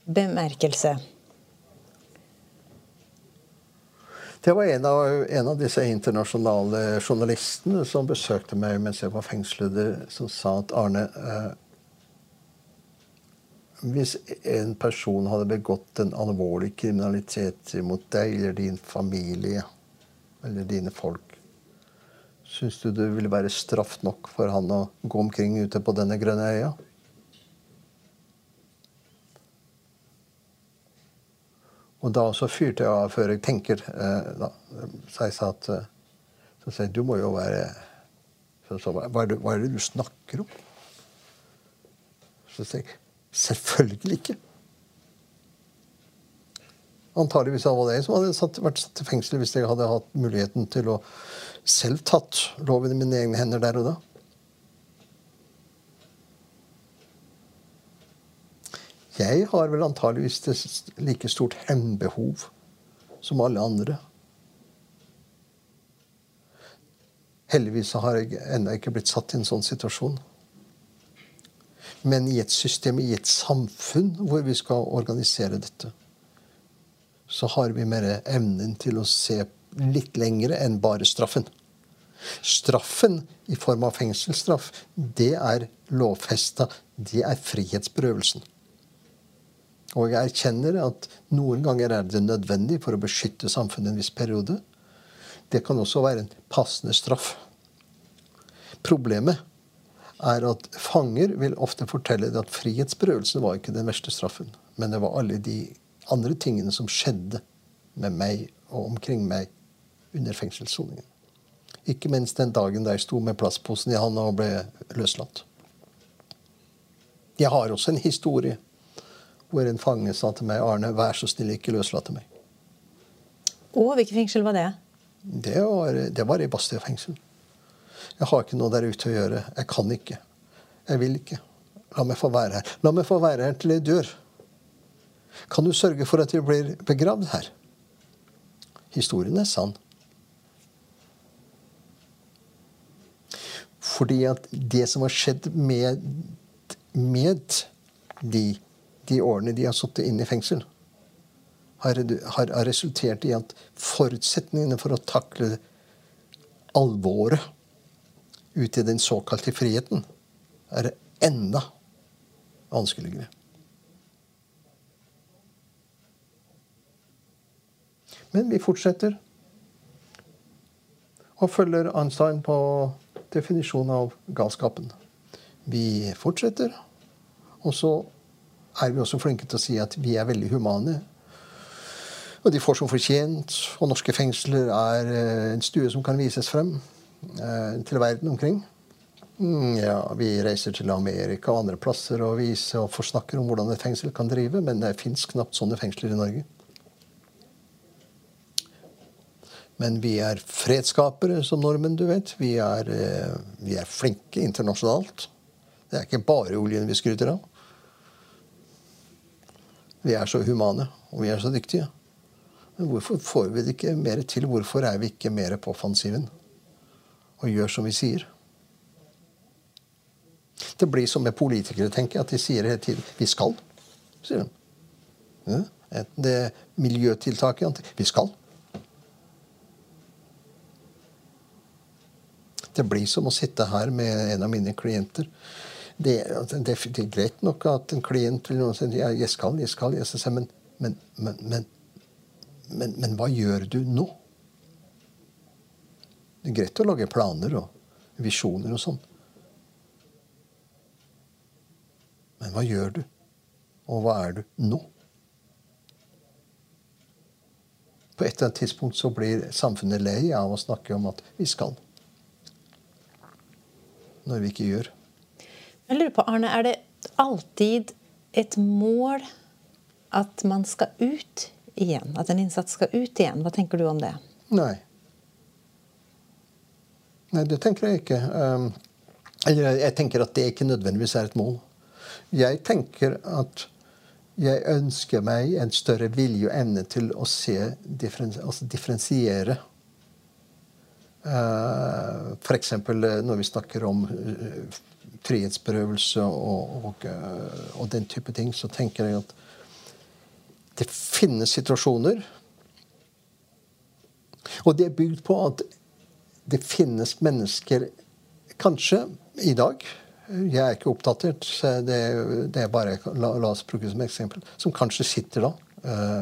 bemerkelse? Det var en av, en av, disse internasjonale journalistene som besøkte meg mens jeg var fengslet, som sa at Arne eh, Hvis en person hadde begått en alvorlig kriminalitet mot deg eller din familie eller dine folk, syns du det ville være straff nok for han å gå omkring ute på denne grønne øya? Og da så fyrte jeg av før jeg tenker. Eh, da, sa at eh, så jeg, du må jo være så, så, hva, er det, hva, er det, du snakker om? Så sa jeg selvfølgelig ikke. Antakeligvis var det jeg som hadde satt, vært satt i fengsel hvis jeg hadde hatt muligheten til å selv tatt loven i mine egne hender der og da. Jeg har vel antageligvis et like stort hevnbehov som alle andre. Heldigvis har jeg ennå ikke blitt satt i en sånn situasjon. Men i et system, i et samfunn hvor vi skal organisere dette, så har vi mer evnen til å se litt lengre enn bare straffen. Straffen i form av fengselsstraff, det er lovfesta. Det er frihetsberøvelsen. Og jeg erkjenner at noen ganger er det nødvendig for å beskytte samfunnet en viss periode. Det kan også være en passende straff. Problemet er at fanger vil ofte fortelle at frihetsberøvelsen var ikke den verste straffen. Men det var alle de andre tingene som skjedde med meg og omkring meg under fengselssoningen. Ikke minst den dagen da jeg sto med plastposen i handa og ble løslatt. Jeg har også en historie hvor en fange sa til meg, 'Arne, vær så snill, ikke løslate meg'. Og hvilket fengsel var det? Det var, det var i Bastia fengsel. Jeg har ikke noe der ute å gjøre. Jeg kan ikke. Jeg vil ikke. La meg få være her. La meg få være her til jeg dør. Kan du sørge for at jeg blir begravd her? Historien er sann. Fordi at det som har skjedd med, med de de årene de har sittet inne i fengsel, har, har, resultert i at forutsetningene for å takle alvoret ute i den såkalte friheten er enda vanskeligere. Men vi fortsetter og følger Einstein på definisjonen av galskapen. Vi fortsetter, og så er vi også flinke til å si at vi er veldig humane. Og de får som fortjent. Og norske fengsler er eh, en stue som kan vises frem. eh, til verden omkring. Mm, ja, Vi reiser til Amerika og andre plasser og viser og forsnakker om hvordan et fengsel kan drive, men det fins knapt sånne fengsler i Norge. Men vi er fredsskapere som nordmenn, du vet. Vi er, eh, vi er flinke internasjonalt. Det er ikke bare oljen vi skryter av. Vi er så humane, og vi er så dyktige. Men hvorfor får vi det ikke mer til? Hvorfor er vi ikke mer på offensiven og gjør som vi sier? Det blir som med politikere, tenker jeg, at de sier hele tiden 'vi skal'. sier de. Ja, det miljøtiltaket Vi skal. Det blir som å sitte her med en av mine klienter. Det, det, det er greit nok at en klient vil si ja, 'jeg skal, jeg skal', jeg skal men, men men, men, hva gjør du nå? Det er greit å lage planer og visjoner og sånn. Men hva gjør du? Og hva er du nå? På et eller annet tidspunkt så blir samfunnet lei av å snakke om at vi skal. Når vi ikke gjør. Jeg lurer på, Arne, er det alltid et mål at man skal ut igjen? At en innsats skal ut igjen? Hva tenker du om det? Nei. Nei, det tenker jeg ikke. Um, eller jeg tenker at det ikke nødvendigvis er et mål. Jeg tenker at jeg ønsker meg en større vilje og evne til å se altså differensiere. Uh, F.eks. når vi snakker om uh, frihetsberøvelse og, og, uh, og, den type ting, så tenker jeg at det finnes situasjoner Og det er bygd på at det finnes mennesker Kanskje i dag Jeg er ikke oppdatert, det, det er bare la, la, oss bruke som eksempel. Som kanskje sitter da eh,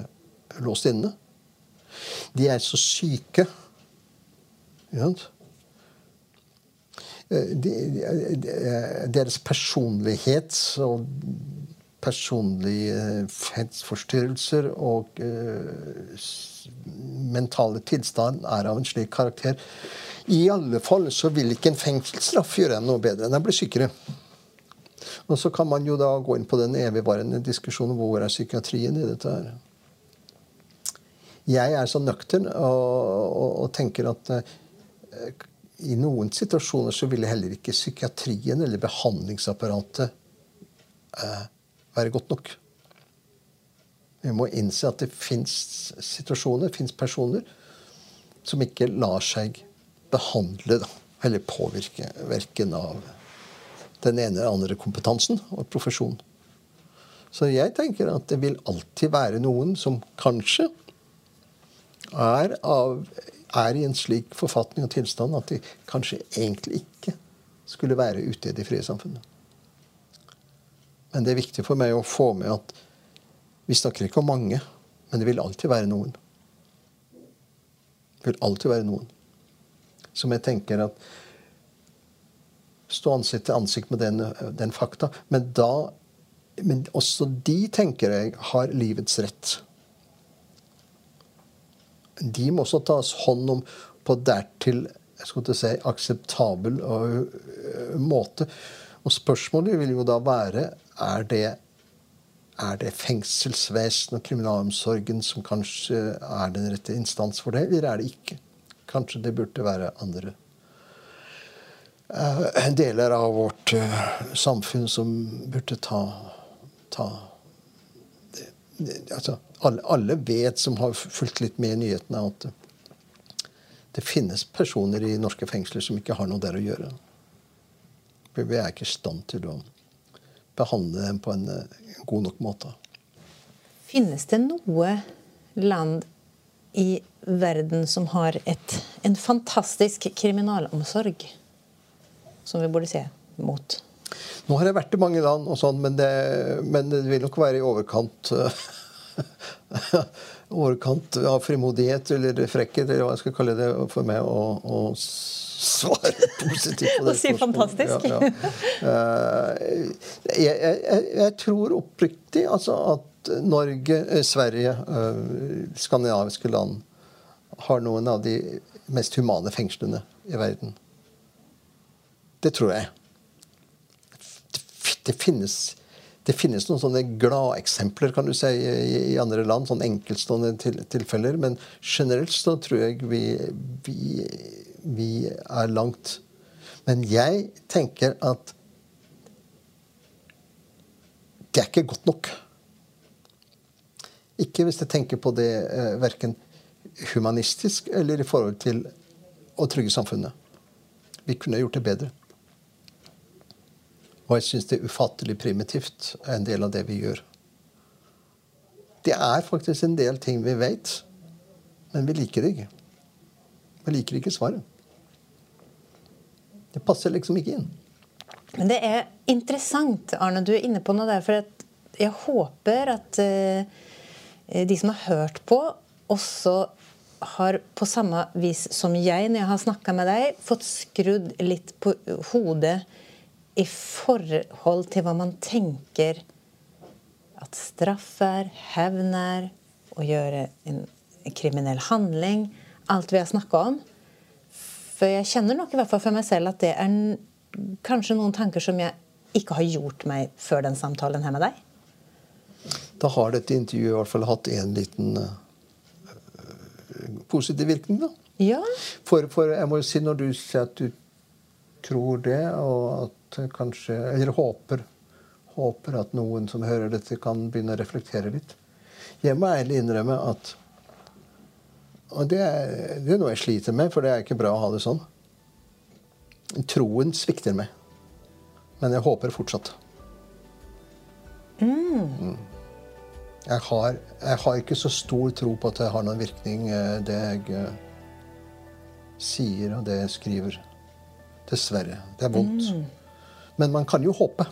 låst inne. De er så syke. Eh, de, deres personlighet og personlige fedsforstyrrelser og uh, mentale tilstand er av en slik karakter. I alle fall så vil ikke en fengselsstraff gjøre en noe bedre enn å bli sykere. Og så kan man jo da gå inn på den evigvarende diskusjonen hvor er psykiatrien i dette her. Jeg er så nøktern og, og, og tenker at uh, i noen situasjoner så ville heller ikke psykiatrien eller behandlingsapparatet eh, være godt nok. Vi må innse at det fins situasjoner, fins personer, som ikke lar seg behandle da, eller påvirke verken av den ene eller andre kompetansen og profesjonen. Så jeg tenker at det vil alltid være noen som kanskje er, av, er i en slik forfatning og tilstand at de kanskje egentlig ikke skulle være ute i det frie samfunnet. Men det er viktig for meg å få med at vi snakker ikke om mange, men det vil alltid være noen. Det vil alltid være noen. Som jeg tenker at Stå ansikt til ansikt med den, den fakta. Men da men også de, tenker jeg, har livets rett. De må også tas hånd om på dertil si, akseptabel måte. Og spørsmålet vil jo da være er det, er det fengselsvesenet og kriminalomsorgen som kanskje er den rette instans for det, eller er det ikke? Kanskje det burde være andre uh, deler av vårt uh, samfunn som burde ta, ta altså, alle, alle, vet, som har fulgt litt med i nyhetene, at det, det finnes personer i norske fengsler som ikke har noe der å gjøre. Vi er ikke i stand til å behandle dem på en eh, god nok måte. Finnes det noe land i verden som har et, en fantastisk kriminalomsorg som vi burde se mot? Nå har jeg vært i mange land, og sånn, men, det, men det vil nok være i overkant overkant av frimodighet eller frekkhet, eller hva jeg skal kalle det, for meg å, å svare positivt på det. Og si fantastisk. Ja, ja. Eh, jeg, jeg, jeg, tror oppriktig altså, at Norge, eh, Sverige, eh, skandinaviske land har noen av de mest humane fengslene i verden. Det tror jeg. Det finnes, det finnes noen sånne gladeksempler kan du si, i, andre land, sånn enkeltstående til, tilfeller. Men generelt så tror jeg vi, vi, vi er langt. Men jeg tenker at det er ikke godt nok. Ikke hvis jeg tenker på det eh, verken humanistisk eller i forhold til å trygge samfunnet. Vi kunne gjort det bedre. Og jeg syns det er ufattelig primitivt, en del av det vi gjør. Det er faktisk en del ting vi vet, men vi liker det ikke. Vi liker ikke svaret. Det passer liksom ikke inn. Men det er interessant, Arne, du er inne på noe der. For jeg håper at uh, de som har hørt på, også har på samme vis som jeg, når jeg har snakka med deg, fått skrudd litt på hodet i forhold til hva man tenker at straff er, hevn er, å gjøre en kriminell handling. Alt vi har snakka om. For jeg kjenner nok i hvert fall for meg selv at det er kanskje noen tanker som jeg ikke har gjort meg før den samtalen her med deg. Da har dette intervjuet i hvert fall hatt en liten uh, positiv virkning, da. Ja. For, for, jeg må jo si, når du sier at du tror det, og at kanskje Eller håper, håper at noen som hører dette, kan begynne å reflektere litt. Jeg må ærlig innrømme at Og det er, det er noe jeg sliter med, for det er ikke bra å ha det sånn. Troen svikter meg. Men jeg håper fortsatt. Mm. Mm. Jeg har, jeg har, ikke så stor tro på at det har noen virkning, eh, det jeg uh, sier og det jeg skriver. Dessverre. Det er vondt. Mm. Men man kan jo håpe.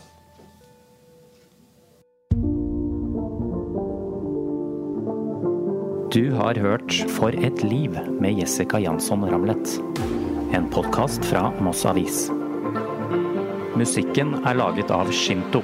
Du har hørt For et liv med Jessica Jansson Ramlet. En podkast fra Moss Avis. Musikken er laget av Shinto.